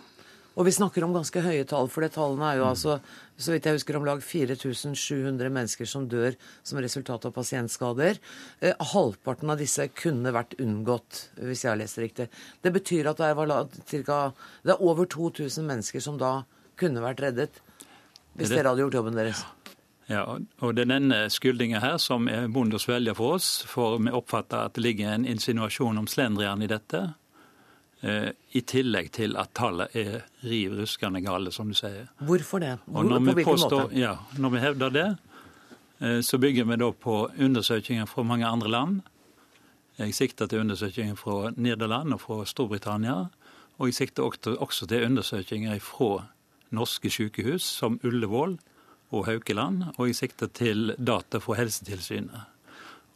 Og vi snakker om ganske høye tall, for det tallene er jo mm. altså, så vidt jeg husker, om lag 4700 mennesker som dør som resultat av pasientskader. Eh, halvparten av disse kunne vært unngått, hvis jeg har lest riktig. Det betyr at det er, cirka, det er over 2000 mennesker som da kunne vært reddet, hvis dere hadde gjort jobben deres. Ja, og Det er denne skyldninga her som er vond å svelge for oss, for vi oppfatter at det ligger en insinuasjon om slendrian i dette. Eh, I tillegg til at tallet er riv ruskende gale, som du sier. Hvorfor det? Hvor, når, vi påstår, ja, når vi hevder det, eh, så bygger vi da på undersøkelser fra mange andre land. Jeg sikter til undersøkelser fra Nederland og fra Storbritannia. Og jeg sikter også til undersøkelser fra norske sykehus, som Ullevål og Haukeland. Og jeg sikter til data fra Helsetilsynet.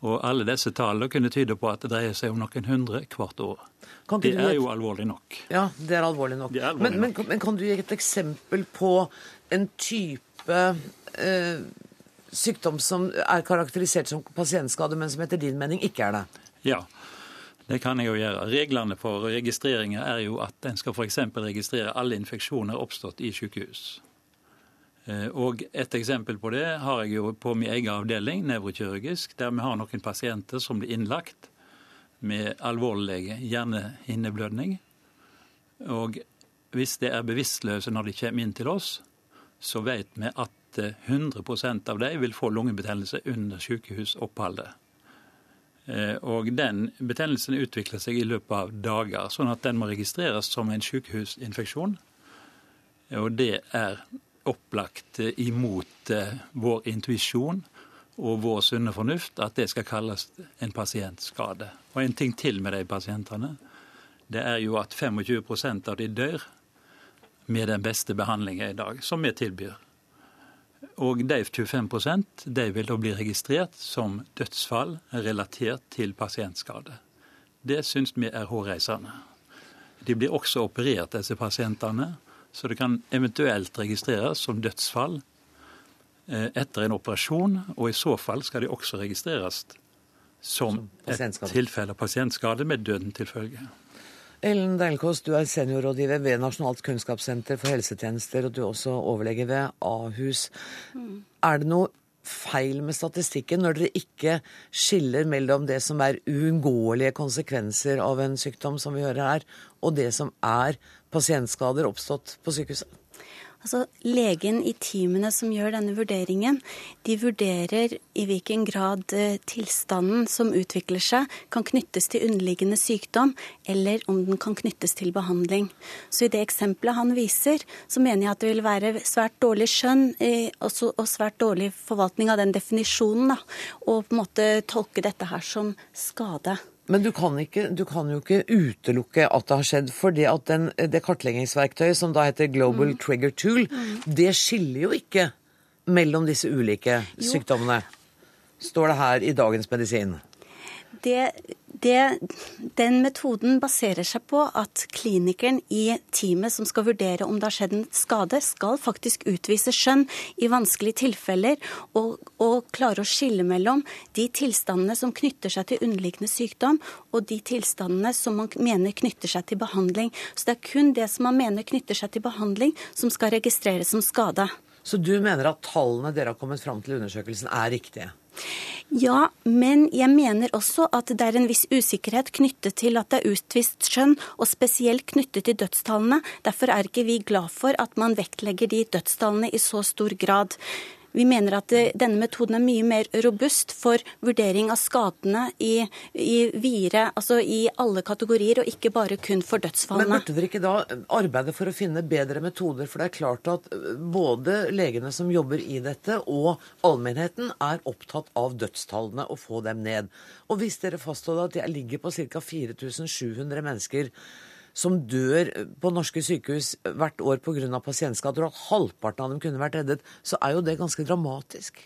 Og alle disse tallene kunne tyde på at det dreier seg om noen hundre hvert år. Det er jo alvorlig nok. Ja, det er alvorlig nok. Er alvorlig men, nok. Men, men, kan du gi et eksempel på en type eh, sykdom som er karakterisert som pasientskade, men som etter din mening ikke er det? Ja, det kan jeg jo gjøre. Reglene for registreringer er jo at en skal f.eks. registrere alle infeksjoner oppstått i sykehus. Eh, og Et eksempel på det har jeg jo på min egen avdeling, nevrokirurgisk, der vi har noen pasienter som blir innlagt med alvorlig hjernehinneblødning. Og hvis de er bevisstløse når de kommer inn til oss, så vet vi at 100% av dem vil få lungebetennelse under sykehusoppholdet. Eh, og den betennelsen utvikler seg i løpet av dager, sånn at den må registreres som en sykehusinfeksjon. Og det er opplagt imot eh, vår intuisjon og vår sunne fornuft at det skal kalles en pasientskade. Og en ting til med de pasientene. Det er jo at 25% av de dør med den beste behandlingen i dag, som vi tilbyr. Og de 25% de vil da bli registrert som dødsfall relatert til pasientskade. Det syns vi er hårreisende. De blir også operert, disse pasientene, så det kan eventuelt registreres som dødsfall Eh, etter en operasjon, og i så fall skal de også registreres som et tilfelle av pasientskade med døden til følge. Ellen Deilkås, du er seniorrådgiver ved Nasjonalt kunnskapssenter for helsetjenester, og du er også overlege ved Ahus. Mm. Er det noe feil med statistikken når dere ikke skiller mellom det som er uunngåelige konsekvenser av en sykdom, som vi hører her, og det som er pasientskader oppstått på sykehuset? Altså, Legen i teamene som gjør denne vurderingen, de vurderer i hvilken grad eh, tilstanden som utvikler seg, kan knyttes til underliggende sykdom, eller om den kan knyttes til behandling. Så i det eksempelet han viser, så mener jeg at det vil være svært dårlig skjønn eh, og svært dårlig forvaltning av den definisjonen, da, og på en måte tolke dette her som skade. Men du kan, ikke, du kan, jo ikke utelukke at det har skjedd. For det at den, det kartleggingsverktøyet som da heter Global mm. Trigger Tool, mm. det skiller jo ikke mellom disse ulike jo. sykdommene. Står det her i Dagens Medisin. Det det, den metoden baserer seg på at klinikeren i teamet som skal vurdere om det har skjedd en skade, skal faktisk utvise skjønn i vanskelige tilfeller og, og klare å skille mellom de tilstandene som knytter seg til underliggende sykdom, og de tilstandene som man mener knytter seg til behandling. Så det er kun det som man mener knytter seg til behandling, som skal registreres som skade. Så du mener at tallene dere har kommet fram til i undersøkelsen er riktige? Ja, men jeg mener også at det er en viss usikkerhet knyttet til at det er utvist skjønn, og spesielt knyttet til dødstallene. Derfor er ikke vi glad for at man vektlegger de dødstallene i så stor grad. Vi mener at denne metoden er mye mer robust for vurdering av skadene i, i videre, altså i alle kategorier, og ikke bare kun for dødsfallene. Men burde dere ikke da arbeide for å finne bedre metoder? For det er klart at både legene som jobber i dette, og allmennheten er opptatt av dødstallene og få dem ned. Og hvis dere fastholder at jeg ligger på ca. 4700 mennesker som dør på norske sykehus hvert år pga. pasientskader, og at halvparten av dem kunne vært reddet, så er jo det ganske dramatisk.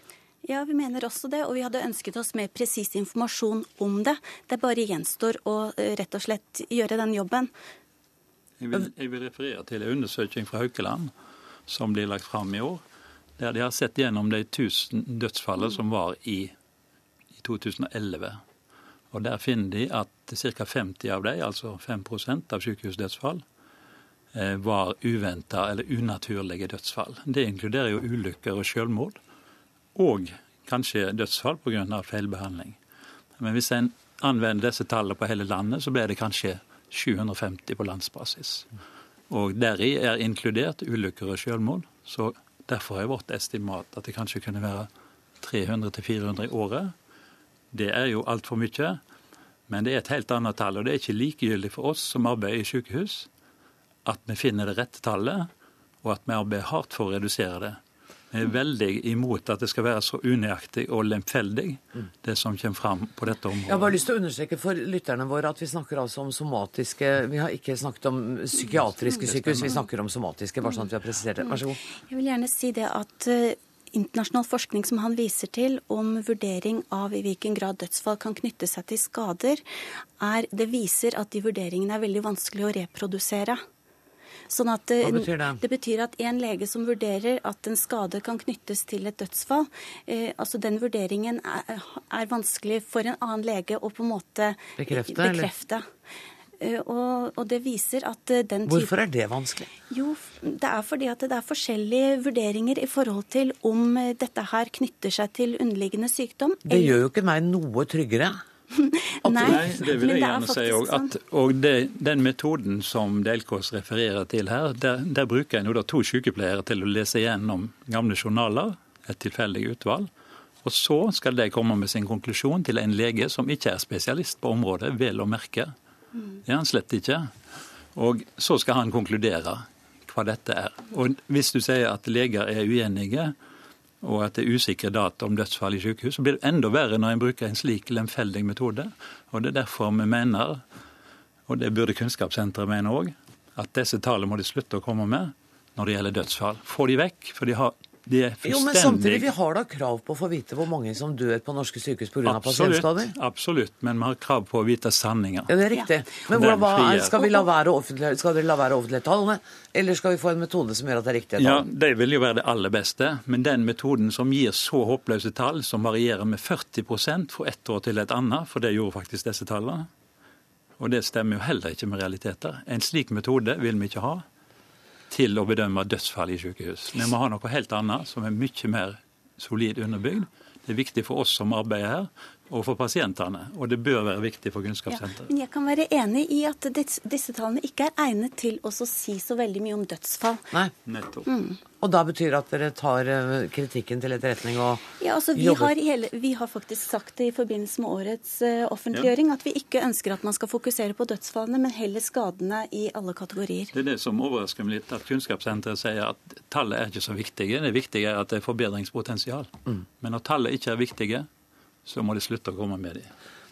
Ja, vi mener også det, og vi hadde ønsket oss mer presis informasjon om det. Det bare gjenstår å eh, rett og slett gjøre den jobben. Jeg vil, jeg vil referere til en undersøking fra Haukeland som blir lagt fram i år, der de har sett gjennom de 1000 dødsfallene som var i, i 2011. Og Der finner de at ca. 50 av dem, altså 5% av sykehusdødsfall, eh, var uventa eller unaturlige dødsfall. Det inkluderer jo ulykker og selvmord, og kanskje dødsfall pga. feilbehandling. Men hvis en anvender disse tallene på hele landet, så blir det kanskje 750 på landsbasis. Og deri er inkludert ulykker og selvmord. Så derfor er vårt estimat at det kanskje kunne være 300-400 i året det er jo altfor mye. Men det er et helt annet tall. Og det er ikke likegyldig for oss som arbeider i sykehus, at vi finner det rette tallet, og at vi arbeider hardt for å redusere det. Vi er veldig imot at det skal være så unøyaktig og lemfeldig, det som kommer fram på dette området. Jeg har bare lyst til å understreke for lytterne våre at vi snakker altså om somatiske Vi har ikke snakket om psykiatriske sykehus, vi snakker om somatiske. bare sånn at vi har presisert det. Vær så god. Jeg vil gjerne si det at eh, internasjonal forskning som han viser til om vurdering av i hvilken grad dødsfall kan knytte seg til skader, er, det viser at de vurderingene er veldig vanskelig å reprodusere. Sånn at det, Hva betyr det? Det betyr at en lege som vurderer at en skade kan knyttes til et dødsfall, eh, altså den vurderingen er, er, vanskelig for en annen lege å på en måte bekrefte. bekrefte. Eh, og, og, det viser at eh, den type Hvorfor er det vanskelig? Jo, det er fordi at det er forskjellige vurderinger i forhold til om eh, dette her knytter seg til underliggende sykdom. Det gjør jo ikke meg noe tryggere Nei, Nei, det vil jeg er gjerne si òg. Og det, den metoden som Delkås refererer til her, der, der bruker en jo da to sykepleiere til å lese gjennom gamle journaler, et tilfeldig utvalg. Og så skal de komme med sin konklusjon til en lege som ikke er spesialist på området, vel å merke. Det er han slett ikke. Og så skal han konkludere hva dette er. Og hvis du sier at leger er uenige, og at det er usikre data om dødsfall i sykehus, så blir det enda verre når en bruker en slik lemfeldig metode. Og det er derfor vi mener, og det burde Kunnskapssenteret mene òg, at disse tallene må de slutte å komme med når det gjelder dødsfall. Få de vekk, for de, har, de er Jo, men samtidig, vi har da krav på å få vite hvor mange som dør på norske sykehus pga. pasientskader? Absolutt, men vi har krav på å vite sanninga. Ja, det er riktig. Men hvordan, hva skal, vi la være å skal dere la være å offentliggjøre tallene, eller skal vi få en metode som gjør at det er riktige Ja, tall? Det vil jo være det aller beste, men den metoden som gir så håpløse tall, som varierer med 40% fra ett år til et annet, for det gjorde faktisk disse tallene, og det stemmer jo heller ikke med realiteter. En slik metode vil vi ikke ha til å bedømme dødsfall i sykehus. Vi må ha noe helt annet, som er mye mer solid underbygd. Det er viktig for oss som arbeider her, og for pasientene. Og det bør være viktig for Ja, Kunnskapssenteret. men jeg kan være enig i at disse tallene ikke er egnet til å si så veldig mye om dødsfall. Nei. Nettopp. Og da betyr det at dere tar eh, kritikken til etterretning og Ja, altså vi jobber har, hele, vi har faktisk sagt det i forbindelse med årets eh, offentliggjøring at vi ikke ønsker at man skal fokusere på dødsfallene, men heller skadene i alle kategorier. Det er det som overrasker meg litt, at Kunnskapssenteret sier at tallet er ikke så viktige. Det viktige er at det er forbedringspotensial. Men når tallet ikke er viktige, så må de slutte å komme med de.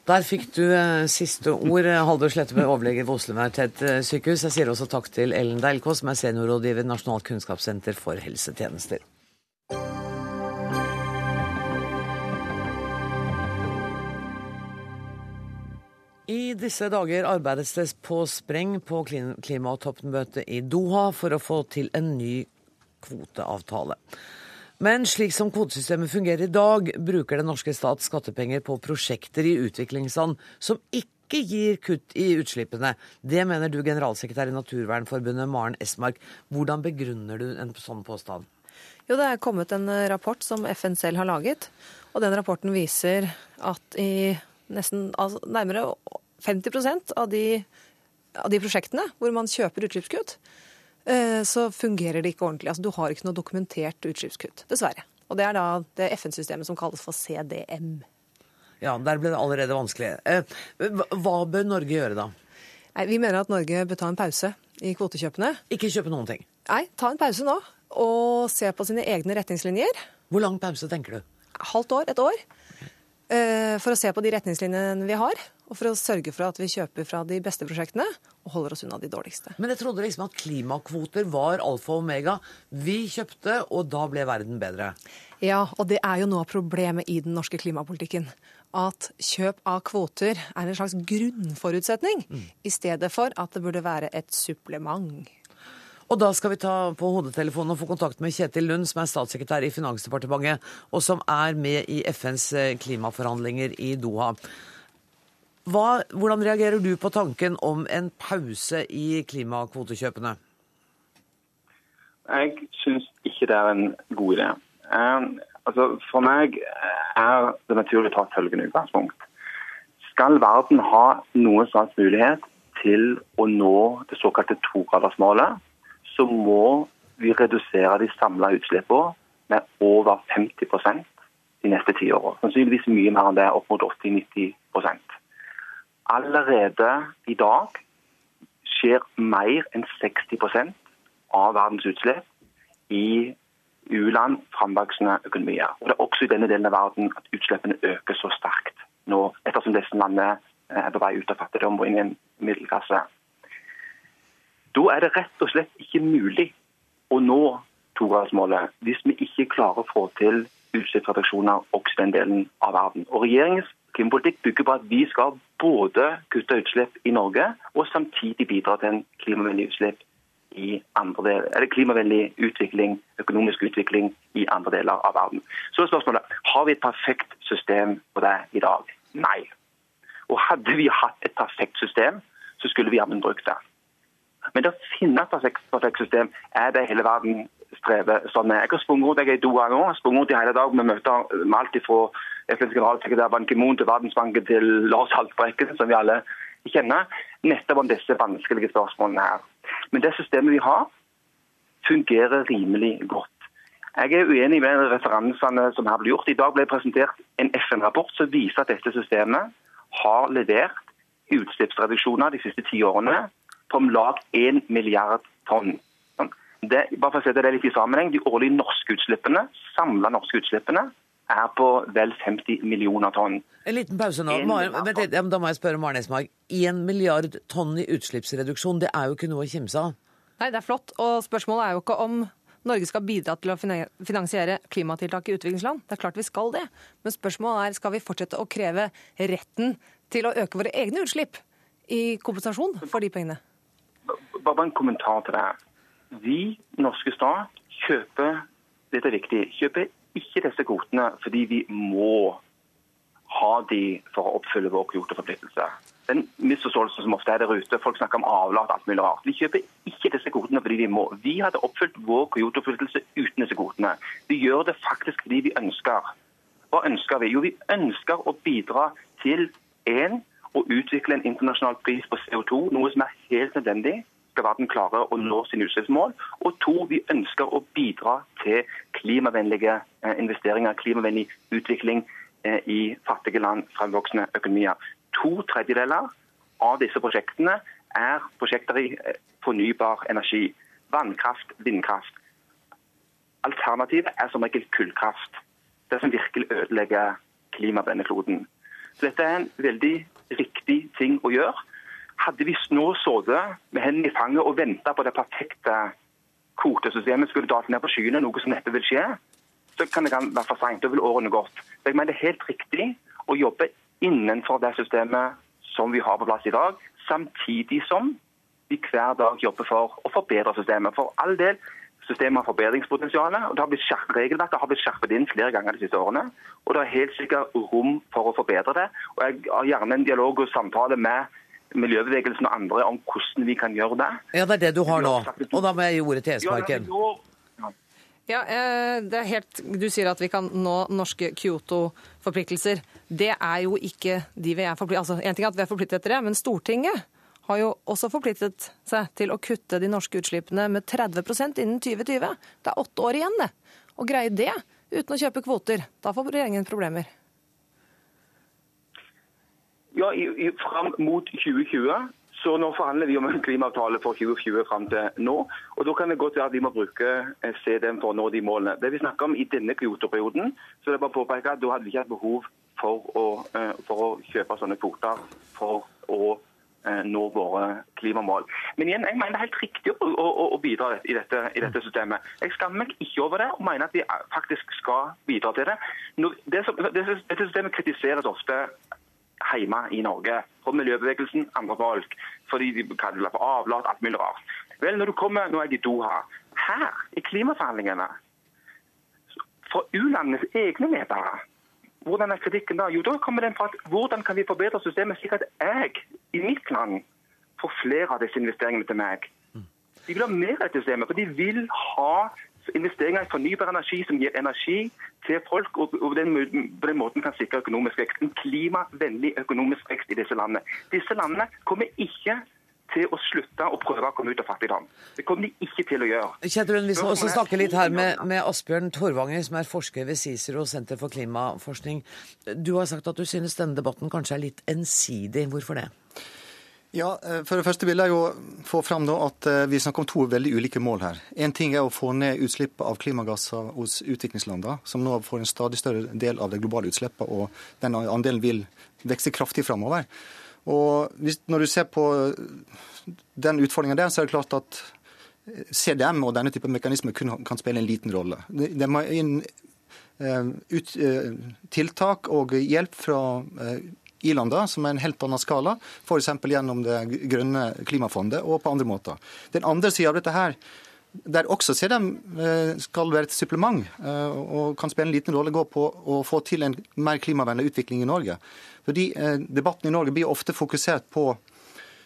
Der fikk du eh, siste ord. eh, Haldor Slettebø, overlege ved Oslo universitetssykehus. sykehus. Jeg sier også takk til Ellen Deilkås, som er seniorrådgiver Nasjonalt kunnskapssenter for helsetjenester. I disse dager arbeides det på spreng på klimatoppmøtet i Doha for å få til en ny kvoteavtale. Men slik som kvotesystemet fungerer i dag, bruker den norske stat skattepenger på prosjekter i utviklingsland som ikke gir kutt i utslippene. Det mener du, generalsekretær i Naturvernforbundet, Maren Esmark. Hvordan begrunner du en sånn påstand? Jo, det er kommet en eh, rapport som FN selv har laget. Og den rapporten viser at i nesten altså nærmere 50 av de, av de prosjektene hvor man kjøper utslippskutt, så fungerer det ikke ordentlig. Altså, du har ikke noe dokumentert utslippskutt, dessverre. Og det er da det FN-systemet som kalles for CDM. Ja, der ble det allerede vanskelig. Eh, hva- Hva bør Norge gjøre da? Nei, vi mener at Norge bør ta en pause i kvotekjøpene. Ikke kjøpe noen ting. Nei, ta en pause nå og se på sine egne retningslinjer. Hvor lang pause tenker du? halvt år, et år, eh, for å se på de retningslinjene vi har, og for å sørge for at vi kjøper fra de beste prosjektene og holder oss unna de dårligste. Men jeg trodde liksom at klimakvoter var alfa og omega. Vi kjøpte, og da ble verden bedre. Ja, og det er jo noe av problemet i den norske klimapolitikken. At kjøp av kvoter er en slags grunnforutsetning, i stedet for at det burde være et supplement. Og da skal vi ta på hodetelefonen og få kontakt med Kjetil Lund, som er statssekretær i Finansdepartementet, og som er med i FNs eh, klimaforhandlinger i Doha. Hva, hvordan reagerer du på tanken om en pause i klimakvotekjøpene? Jeg syns ikke det er en god idé. Eh, altså for meg er det naturlig å ta følgende utgangspunkt. Skal verden ha noen slags mulighet til å nå det såkalte togradersmålet, så må vi redusere de samla utslippene med over 50% de neste ti årene. Sannsynligvis mye mer enn det, opp mot 80-90 Allerede i dag skjer mer enn 60% av verdens utslipp i u-land, framvoksende økonomier. Og Det er også i denne delen av verden at utslippene øker så sterkt nå, ettersom disse landene er på vei ut av fattigdom og inn i en middelklasse. Da er det rett og slett ikke mulig å nå togradersmålet hvis vi ikke klarer å få til utslippsreduksjoner også i den delen av verden. Og Regjeringens klimapolitikk bygger på at vi skal både kutte utslipp i Norge og samtidig bidra til en klimavennlig utslipp i andre deler, eller klimavennlig utvikling, økonomisk utvikling i andre deler av verden. Så er spørsmålet har vi et perfekt system på det i dag. Nei. Og hadde vi hatt et perfekt system, så skulle vi jammen brukt det. Men det å finne et perfekt, system er det hele verden strever sånn med. Jeg har sprunget rundt jeg er i Doha nå, sprunget rundt i hele dag med møter med alt fra FNs generalsekretær Ban Ki-moon til Verdensbanken til Lars Haltbrekken, som vi alle kjenner, nettopp om disse vanskelige spørsmålene her. Men det systemet vi har, fungerer rimelig godt. Jeg er uenig med referansene som her ble gjort. I dag ble presentert en FN-rapport som viser at dette systemet har levert utslippsreduksjoner de siste ti årene på om lag 1 milliard tonn. Det, bare for å sette det litt i sammenheng, De årlige norske utslippene, samla norske utslippene er på vel 50 millioner tonn. En liten pause nå. Vent litt, da må jeg spørre Maren Esmark. 1 milliard tonn i utslippsreduksjon, det er jo ikke noe å kimse av? Nei, det er flott. Og spørsmålet er jo ikke om Norge skal bidra til å finansiere klimatiltak i utviklingsland. Det er klart vi skal det. Men spørsmålet er skal vi fortsette å kreve retten til å øke våre egne utslipp i kompensasjon for de pengene? Bare en kommentar til det. Vi, norske stat, kjøper dette er viktig, kjøper ikke disse kvotene fordi vi må ha de for å oppfylle vår kvoteforpliktelse. Den misforståelsen som ofte er der ute, folk snakker om avlat alt mulig rart. Vi kjøper ikke disse kvotene fordi vi må. Vi hadde oppfylt vår kvoteforpliktelse uten disse kvotene. Vi gjør det faktisk fordi vi ønsker. Hva ønsker vi? Jo, vi ønsker å bidra til én å utvikle en internasjonal pris på CO2, noe som er helt nødvendig skal verden klare å nå sine utslippsmål. Og to, vi ønsker å bidra til klimavennlige eh, investeringer, klimavennlig utvikling eh, i fattige land, fremvoksende økonomier. To tredjedeler av disse prosjektene er prosjekter i eh, fornybar energi. Vannkraft, vindkraft. Alternativet er som regel kullkraft. Det som virkelig ødelegger klimaet på. Så dette er en veldig riktig ting å gjøre. Hadde vi nå sittet med hendene i fanget og venta på det perfekte kvotesystemet skulle dalt ned på skyene, noe som neppe vil skje, så kan det være for seint. Da vil årene gått. Så jeg mener det er helt riktig å jobbe innenfor det systemet som vi har på plass i dag, samtidig som vi hver dag jobber for å forbedre systemet. For all del, systemet har forbedringspotensial. og det Regelverket har blitt skjerpet inn flere ganger de siste årene. Og det er helt sikkert rom for å forbedre det. Og Jeg har gjerne en dialog og samtale med miljøbevegelsen og andre om hvordan vi kan gjøre det. Ja, det er det du har nå. Og da må jeg gi ordet til Esmarken. Ja, eh, det er helt, Du sier at vi kan nå norske Kyoto-forpliktelser. Det er jo ikke de vi er forpliktet altså, En ting er at vi er forpliktet etter det, men Stortinget har jo også forpliktet seg til å kutte de norske utslippene med 30% innen 2020. Det er åtte år igjen, det. Å greie det uten å kjøpe kvoter, da får regjeringen problemer. Ja, i, i, Fram mot 2020 så nå forhandler vi om en klimaavtale for 2020 fram til nå. og Da kan det godt være at vi må bruke eh, CDM for å nå de målene. Det vi snakker om i denne kvoteperioden, så det er bare å påpeke at da hadde vi ikke hatt behov for å, eh, for å kjøpe sånne kvoter for å eh, nå våre klimamål. Men igjen, jeg mener det er helt riktig å, å, å bidra i dette, i dette, systemet. Jeg skammer meg ikke over det og mener at vi faktisk skal bidra til det. Det, det, dette systemet kritiseres ofte hjemme i Norge. på miljøbevegelsen, andre folk. Fordi de kaller det for avlat, alt mulig rart. Vel, når du kommer, Nå er jeg i Doha. Her, i klimaforhandlingene, fra u-landenes egne ledere hvordan er kritikken da? Jo, da kommer den fra at hvordan kan vi forbedre systemet slik at jeg i mitt land får flere av disse investeringene til meg? De vil ha mer av systemet, for de vil ha investeringer i fornybar energi som gir energi til folk, og på den, på den måten kan sikre økonomisk vekst. En klimavennlig økonomisk vekst i disse landene. Disse landene kommer ikke til å slutte å prøve å komme ut av fattigdom. Det kommer de ikke til å gjøre. Kjetilund, Vi skal også snakke litt her med, med Asbjørn Torvanger, som er forsker ved CICERO senter for klimaforskning. Du har sagt at du synes denne debatten kanskje er litt ensidig. Hvorfor det? Ja, eh, For det første vil jeg jo få fram at eh, vi snakker om to veldig ulike mål her. En ting er å få ned utslippet av klimagasser hos utviklingslandene, som nå får en stadig større del av det globale utslippet, og den andelen vil vokse kraftig framover. Og Når du ser på den utfordringen der, så er det klart at CDM og denne type mekanismer kun kan spille en liten rolle. Det må inn eh, ut, tiltak og hjelp fra i-landa, som er en helt annen skala, f.eks. gjennom det grønne klimafondet og på andre måter. Den andre sida av dette her, der også CDM eh, skal være et supplement eh, og kan spille en liten rolle, gå på å få til en mer klimavennlig utvikling i Norge. Fordi eh, Debatten i Norge blir ofte fokusert på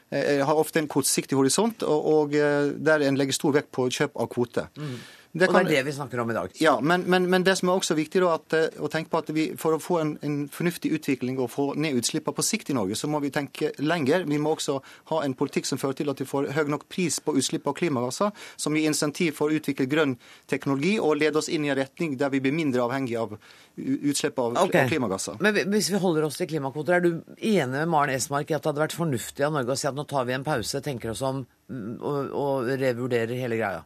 har ofte en kortsiktig horisont, og, der en legger stor vekt på kjøp av kvote. Mm. Det og det er det vi snakker om i dag. Ja, men, men, men det som er også viktig da, at, eh, å tenke på at vi, for å få en, en fornuftig utvikling og få ned utslippene på sikt i Norge, så må vi tenke lenger. Vi må også ha en politikk som fører til at vi får høy nok pris på utslipp av klimagasser, som gir insentiv for å utvikle grønn teknologi og lede oss inn i en retning der vi blir mindre avhengig av utslipp av, okay. klimagasser. Men hvis vi holder oss til klimakvoter, er du enig med Maren Esmark i at det hadde vært fornuftig av Norge å si at nå tar vi en pause, tenker oss om mm, og, og revurderer hele greia?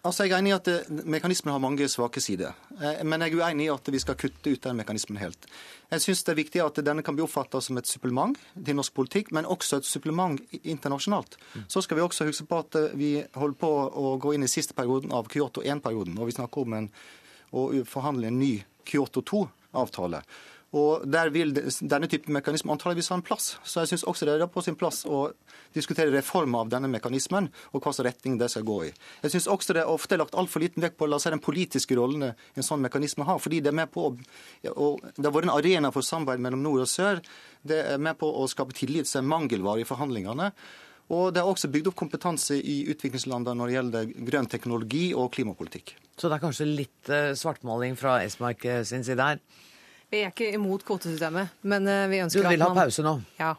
Altså, Jeg er enig i at mekanismen har mange svake sider. Eh, men jeg er uenig i at vi skal kutte ut den mekanismen helt. Jeg syns det er viktig at denne kan bli oppfatta som et supplement til norsk politikk, men også et supplement internasjonalt. Så skal vi også huske på at eh, vi holder på å gå inn i siste perioden av Kyoto 1-perioden, og vi snakker om en, å forhandle en ny Kyoto 2-avtale. Og Der vil denne typen mekanisme antageligvis ha en plass. Så jeg syns også det er på sin plass å diskutere reformer av denne mekanismen, og hva slags retning det skal gå i. Jeg syns også det er ofte lagt altfor liten vekt på la oss si, den politiske rollen en sånn mekanisme har. fordi det er med på å, og Det har vært en arena for samarbeid mellom nord og sør. Det er med på å skape tillit som er mangelvare i forhandlingene. Og det er også bygd opp kompetanse i utviklingslandene når det gjelder grønn teknologi og klimapolitikk. Så det er kanskje litt eh, svartmaling fra Esmark eh, sin side her? Vi er ikke imot kvotesystemet, men eh, vi ønsker at man Du vil ha pause nå? Ja.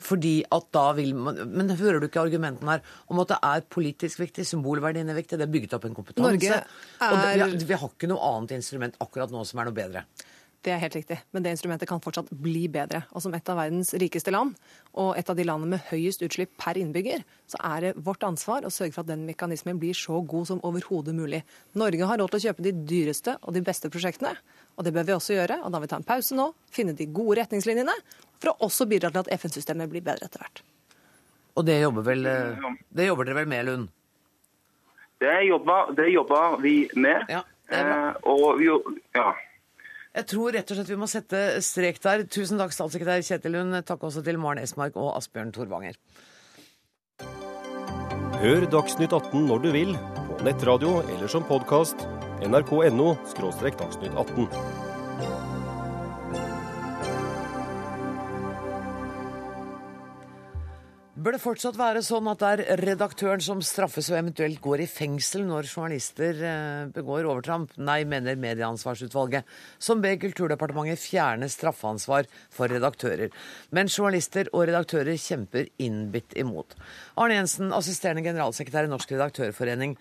Fordi at da vil man Men hører du ikke argumentene her om at det er politisk viktig, symbolverdien er viktig, det er bygget opp en kompetanse? Norge er... Og det, vi, har, vi har ikke noe annet instrument akkurat nå som er noe bedre. Det er helt riktig, men det instrumentet kan fortsatt bli bedre. Og som et av verdens rikeste land, og et av de landene med høyest utslipp per innbygger, så er det vårt ansvar å sørge for at den mekanismen blir så god som overhodet mulig. Norge har råd til å kjøpe de dyreste og de beste prosjektene, og det bør vi også gjøre. Og da vil vi ta en pause nå, finne de gode retningslinjene, for å også bidra til at FN-systemet blir bedre etter hvert. Og det jobber, vel, det jobber dere vel med, Lund? Det jobber, det jobber vi med. Ja, eh, og vi, ja. Jeg tror rett og slett vi må sette strek der. Tusen takk, statssekretær Kjetil Lund. Takk også til Maren Esmark og Asbjørn Torvanger. Hør Dagsnytt 18 når du vil, på nettradio eller som podkast. nrk.no – dagsnytt 18. Bør det fortsatt være sånn at det er redaktøren som straffes og eventuelt går i fengsel når journalister eh, begår overtramp? Nei, mener Medieansvarsutvalget, som ber Kulturdepartementet fjerne straffeansvar for redaktører. Men journalister og redaktører kjemper innbitt imot. Arne Jensen, assisterende generalsekretær i Norsk redaktørforening.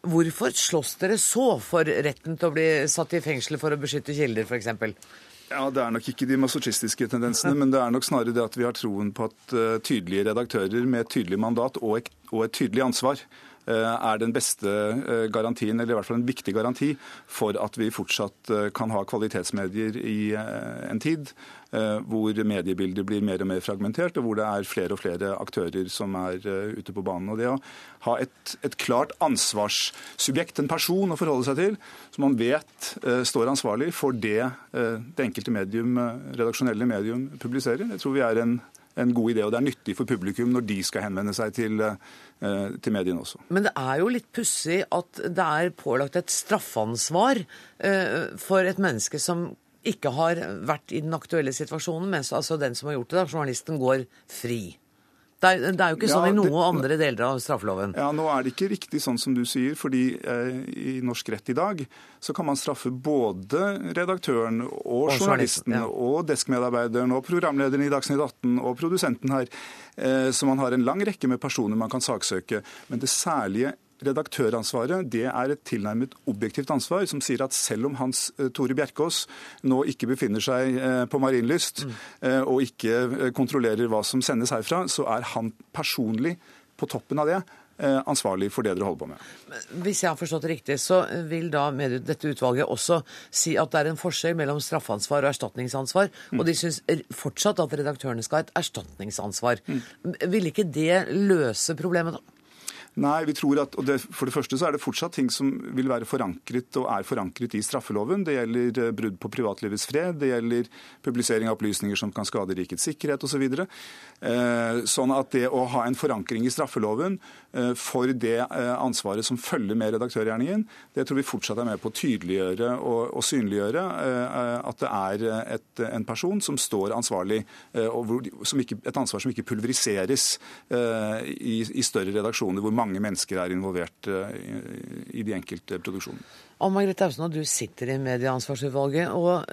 Hvorfor slåss dere så for retten til å bli satt i fengsel for å beskytte kilder, f.eks.? Ja, Det er nok ikke de masochistiske tendensene, men det er nok snarere det at vi har troen på at uh, tydelige redaktører med et tydelig mandat og et, og et tydelig ansvar er den beste uh, garantien, eller i hvert fall en viktig garanti, for at vi fortsatt kan ha kvalitetsmedier i en tid Eh, hvor mediebildet blir mer og mer fragmentert, og hvor det er flere og flere aktører som er eh, ute på banen. Og Det å ha et, et klart ansvarssubjekt, en person å forholde seg til, som man vet eh, står ansvarlig for det det enkelte medium, redaksjonelle medium publiserer, det tror vi er en, en god idé, og Det er nyttig for publikum når de skal henvende seg til, til mediene også. Men det er jo litt pussig at det er pålagt et straffansvar for et menneske som ikke har vært i den aktuelle situasjonen, mens altså den som har gjort det, da, journalisten, går fri. Det er, det er, jo ikke sånn ja, i noen andre deler av straffeloven. Ja, Nå er det ikke riktig sånn som du sier, fordi eh, i norsk rett i dag så kan man straffe både redaktøren og, og journalisten ja. og deskmedarbeideren og programlederen i Dagsnytt 18 og produsenten her. Eh, så man har en lang rekke med personer man kan saksøke. Men det særlige redaktøransvaret det er et tilnærmet objektivt ansvar, som sier at selv om Hans eh, Tore Bjerkås nå ikke befinner seg eh, på Marienlyst mm. Eh, og ikke kontrollerer hva som sendes herfra, så er han personlig på toppen av det ansvarlig for det dere holder på med. Hvis jeg har forstått det riktig, så vil da dette utvalget også si at det er en forskjell mellom straffansvar og erstatningsansvar, mm. og de syns fortsatt at redaktørene skal ha et erstatningsansvar. Mm. Vil ikke det løse problemet, da? Nei, vi tror at, og det, For det første så er det fortsatt ting som vil være forankret og er forankret i straffeloven. Det gjelder eh, brudd på privatlivets fred, det gjelder publisering av opplysninger som kan skade rikets sikkerhet osv. Så videre. sånn at det å ha en forankring i straffeloven eh, for det eh, ansvaret som følger med redaktørgjerningen, det tror vi fortsatt er med på å tydeliggjøre og, og synliggjøre eh, at det er et, en person som står ansvarlig, eh, og hvor, ikke, et ansvar som ikke pulveriseres i, i større redaksjoner. hvor mange mennesker er involvert i de enkelte produksjonene. Ann Margrethe Ausen, du sitter i Medieansvarsutvalget. og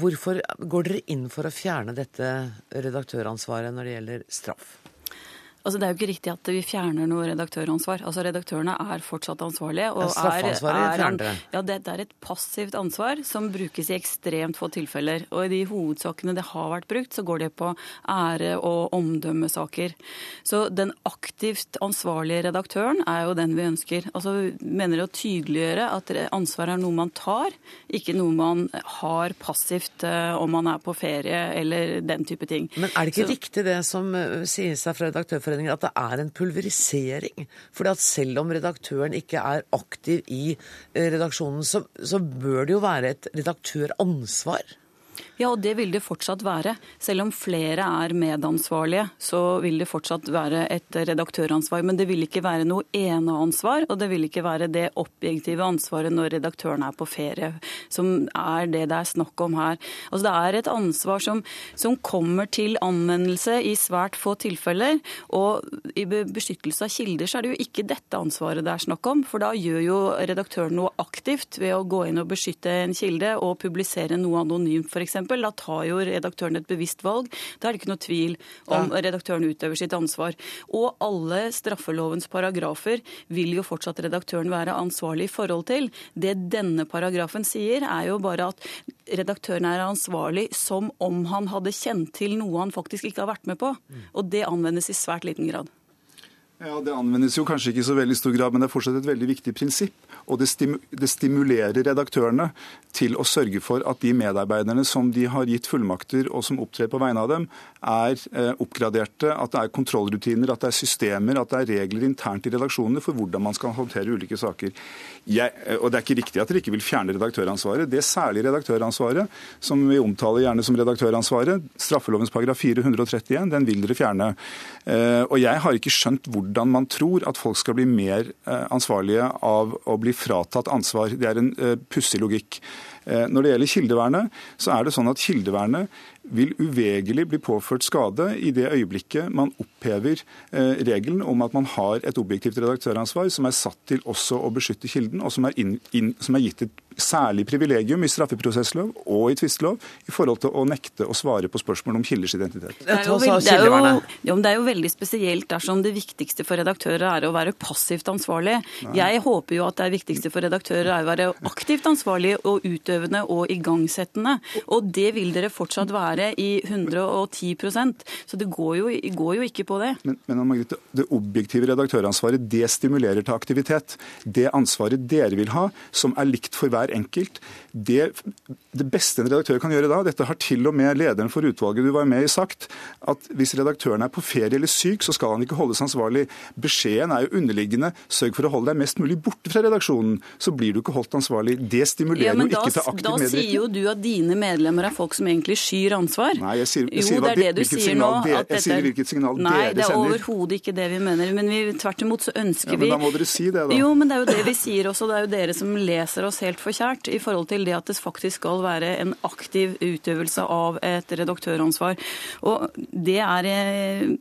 Hvorfor går dere inn for å fjerne dette redaktøransvaret når det gjelder straff? Altså, det er jo ikke riktig at vi fjerner noe redaktøransvar. Altså, Redaktørene er fortsatt ansvarlige. Og straffansvaret er, en. Ja, det, det, er et passivt ansvar som brukes i ekstremt få tilfeller. Og i de hovedsakene det har vært brukt, så går det på ære- og omdømmesaker. Så den aktivt ansvarlige redaktøren er jo den vi ønsker. Altså, vi mener å tydeliggjøre at ansvar er noe man tar, ikke noe man har passivt uh, om man er på ferie eller den type ting. Men er det ikke så, riktig det som uh, sies fra Redaktørforeningen? Redaktørforeningen at det er en pulverisering. Fordi at selv om redaktøren ikke er aktiv i eh, redaksjonen, så, så bør det jo være et redaktøransvar. Ja, og det vil det fortsatt være. Selv om flere er medansvarlige, så vil det fortsatt være et redaktøransvar. Men det vil ikke være noe eneansvar, og det vil ikke være det objektive ansvaret når redaktøren er på ferie, som er det det er snakk om her. Altså Det er et ansvar som, som kommer til anvendelse i svært få tilfeller. Og i beskyttelse av kilder så er det jo ikke dette ansvaret det er snakk om, for da gjør jo redaktøren noe aktivt ved å gå inn og beskytte en kilde og publisere noe anonymt, f.eks. Da tar jo redaktøren et bevisst valg. Da er det ikke noe tvil om ja. redaktøren utøver sitt ansvar. Og alle straffelovens paragrafer vil jo fortsatt redaktøren være ansvarlig i forhold til. Det denne paragrafen sier, er jo bare at redaktøren er ansvarlig som om han hadde kjent til noe han faktisk ikke har vært med på. Og det anvendes i svært liten grad. Ja, Det anvendes jo kanskje ikke i så veldig stor grad, men det er fortsatt et veldig viktig prinsipp. Og det, stimulerer redaktørene til å sørge for at de medarbeiderne som de har gitt fullmakter og som opptrer på vegne av dem, er eh, oppgraderte, at det er kontrollrutiner, at det er systemer, at det er regler internt i redaksjonene for hvordan man skal håndtere ulike saker. Jeg, eh, og Det er ikke riktig at dere ikke vil fjerne redaktøransvaret. Det særlige redaktøransvaret, som vi omtaler gjerne som redaktøransvaret, straffelovens paragraf 431, den vil dere fjerne. Eh, og jeg har ikke skjønt hvordan man tror at folk skal bli mer ansvarlige av å bli fratatt ansvar. Det er en pussig logikk. Når det gjelder kildevernet, så er det sånn at kildevernet vil uvegerlig bli påført skade i det øyeblikket man opphever eh, regelen om at man har et objektivt redaktøransvar som er satt til også å beskytte kilden, og som er, inn, inn, som er gitt et særlig privilegium i straffeprosesslov og i tvistelov i forhold til å nekte å svare på spørsmål om kilders identitet. Det er, jo, det, er jo, det er jo, veldig spesielt dersom det viktigste for redaktører er å være passivt ansvarlig. Nei. Jeg håper jo at det viktigste for redaktører er å være aktivt ansvarlig og utøvende og igangsettende. Og det vil dere fortsatt være være i 110% Så det går jo, går jo ikke på det. Men, men Margrethe, det objektive redaktøransvaret det stimulerer til aktivitet. Det ansvaret dere vil ha, som er likt for hver enkelt, det, det beste en redaktør kan gjøre da, dette har til og med lederen for utvalget du var med i sagt, at hvis redaktøren er på ferie eller syk, så skal han ikke holdes ansvarlig. Beskjeden er jo underliggende sørg for å holde deg mest mulig borte fra redaksjonen, så blir du ikke holdt ansvarlig. Det stimulerer ja, jo ikke til aktiv medvirkning. Da sier jo du at dine medlemmer er folk som egentlig skyr ansvar. Nei, jeg sier, jeg sier jo, det er det du sier nå. Det, jeg sier hvilket signal nei, dere sender. Nei, det er overhodet ikke det vi mener. Men vi, tvert imot så ønsker vi ja, men Da må dere si det, da. Jo, men det er jo det vi sier også. Det er jo dere som leser oss helt forkjært i forhold til det at det faktisk skal være en aktiv utøvelse av et redaktøransvar. Og det er eh,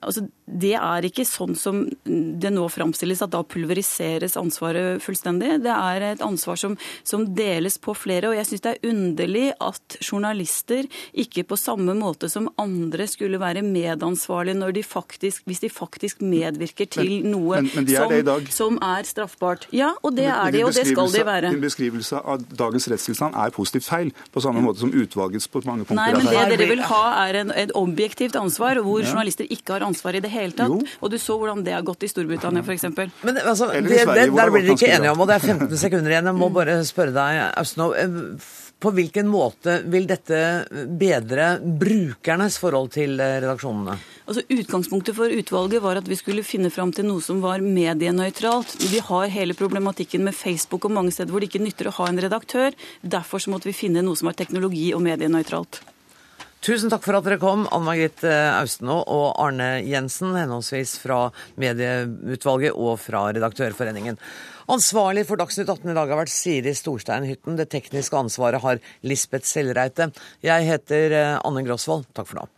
altså det er ikke sånn som det nå framstilles, at da pulveriseres ansvaret fullstendig. Det er et ansvar som, som deles på flere. Og jeg syns det er underlig at journalister ikke på samme måte som andre skulle være medansvarlige når de faktisk, hvis de faktisk medvirker til men, noe men, men de er som, som, er straffbart. Ja, og det er de, og det skal de være. Din beskrivelse av dagens rettstilstand er positivt feil, på samme måte som utvalgets på mange punkter Nei, men det dere vil ha er en, et objektivt ansvar, hvor ja. journalister ikke har ansvar i det hele tatt. Jo. Og du så hvordan det har gått i Storbritannia f.eks. Men altså, det, det, der blir dere ikke enige om, og det er 15 sekunder igjen. Jeg må bare spørre deg, Austnov. Eh, på hvilken måte vil dette bedre brukernes forhold til eh, redaksjonene? Altså Utgangspunktet for utvalget var at vi skulle finne fram til noe som var medienøytralt. Vi har hele problematikken med Facebook og mange steder hvor det ikke nytter å ha en redaktør. Derfor så måtte vi finne noe som var teknologi- og medienøytralt. Tusen takk for at dere kom, Anne Margit eh, Austenå og Arne Jensen, henholdsvis fra Medieutvalget og fra Redaktørforeningen. Ansvarlig for Dagsnytt 18 i dag har vært Siri Storstein Hytten. Det tekniske ansvaret har Lisbeth Sellreite. Jeg heter eh, Anne Grosvold. Takk for nå.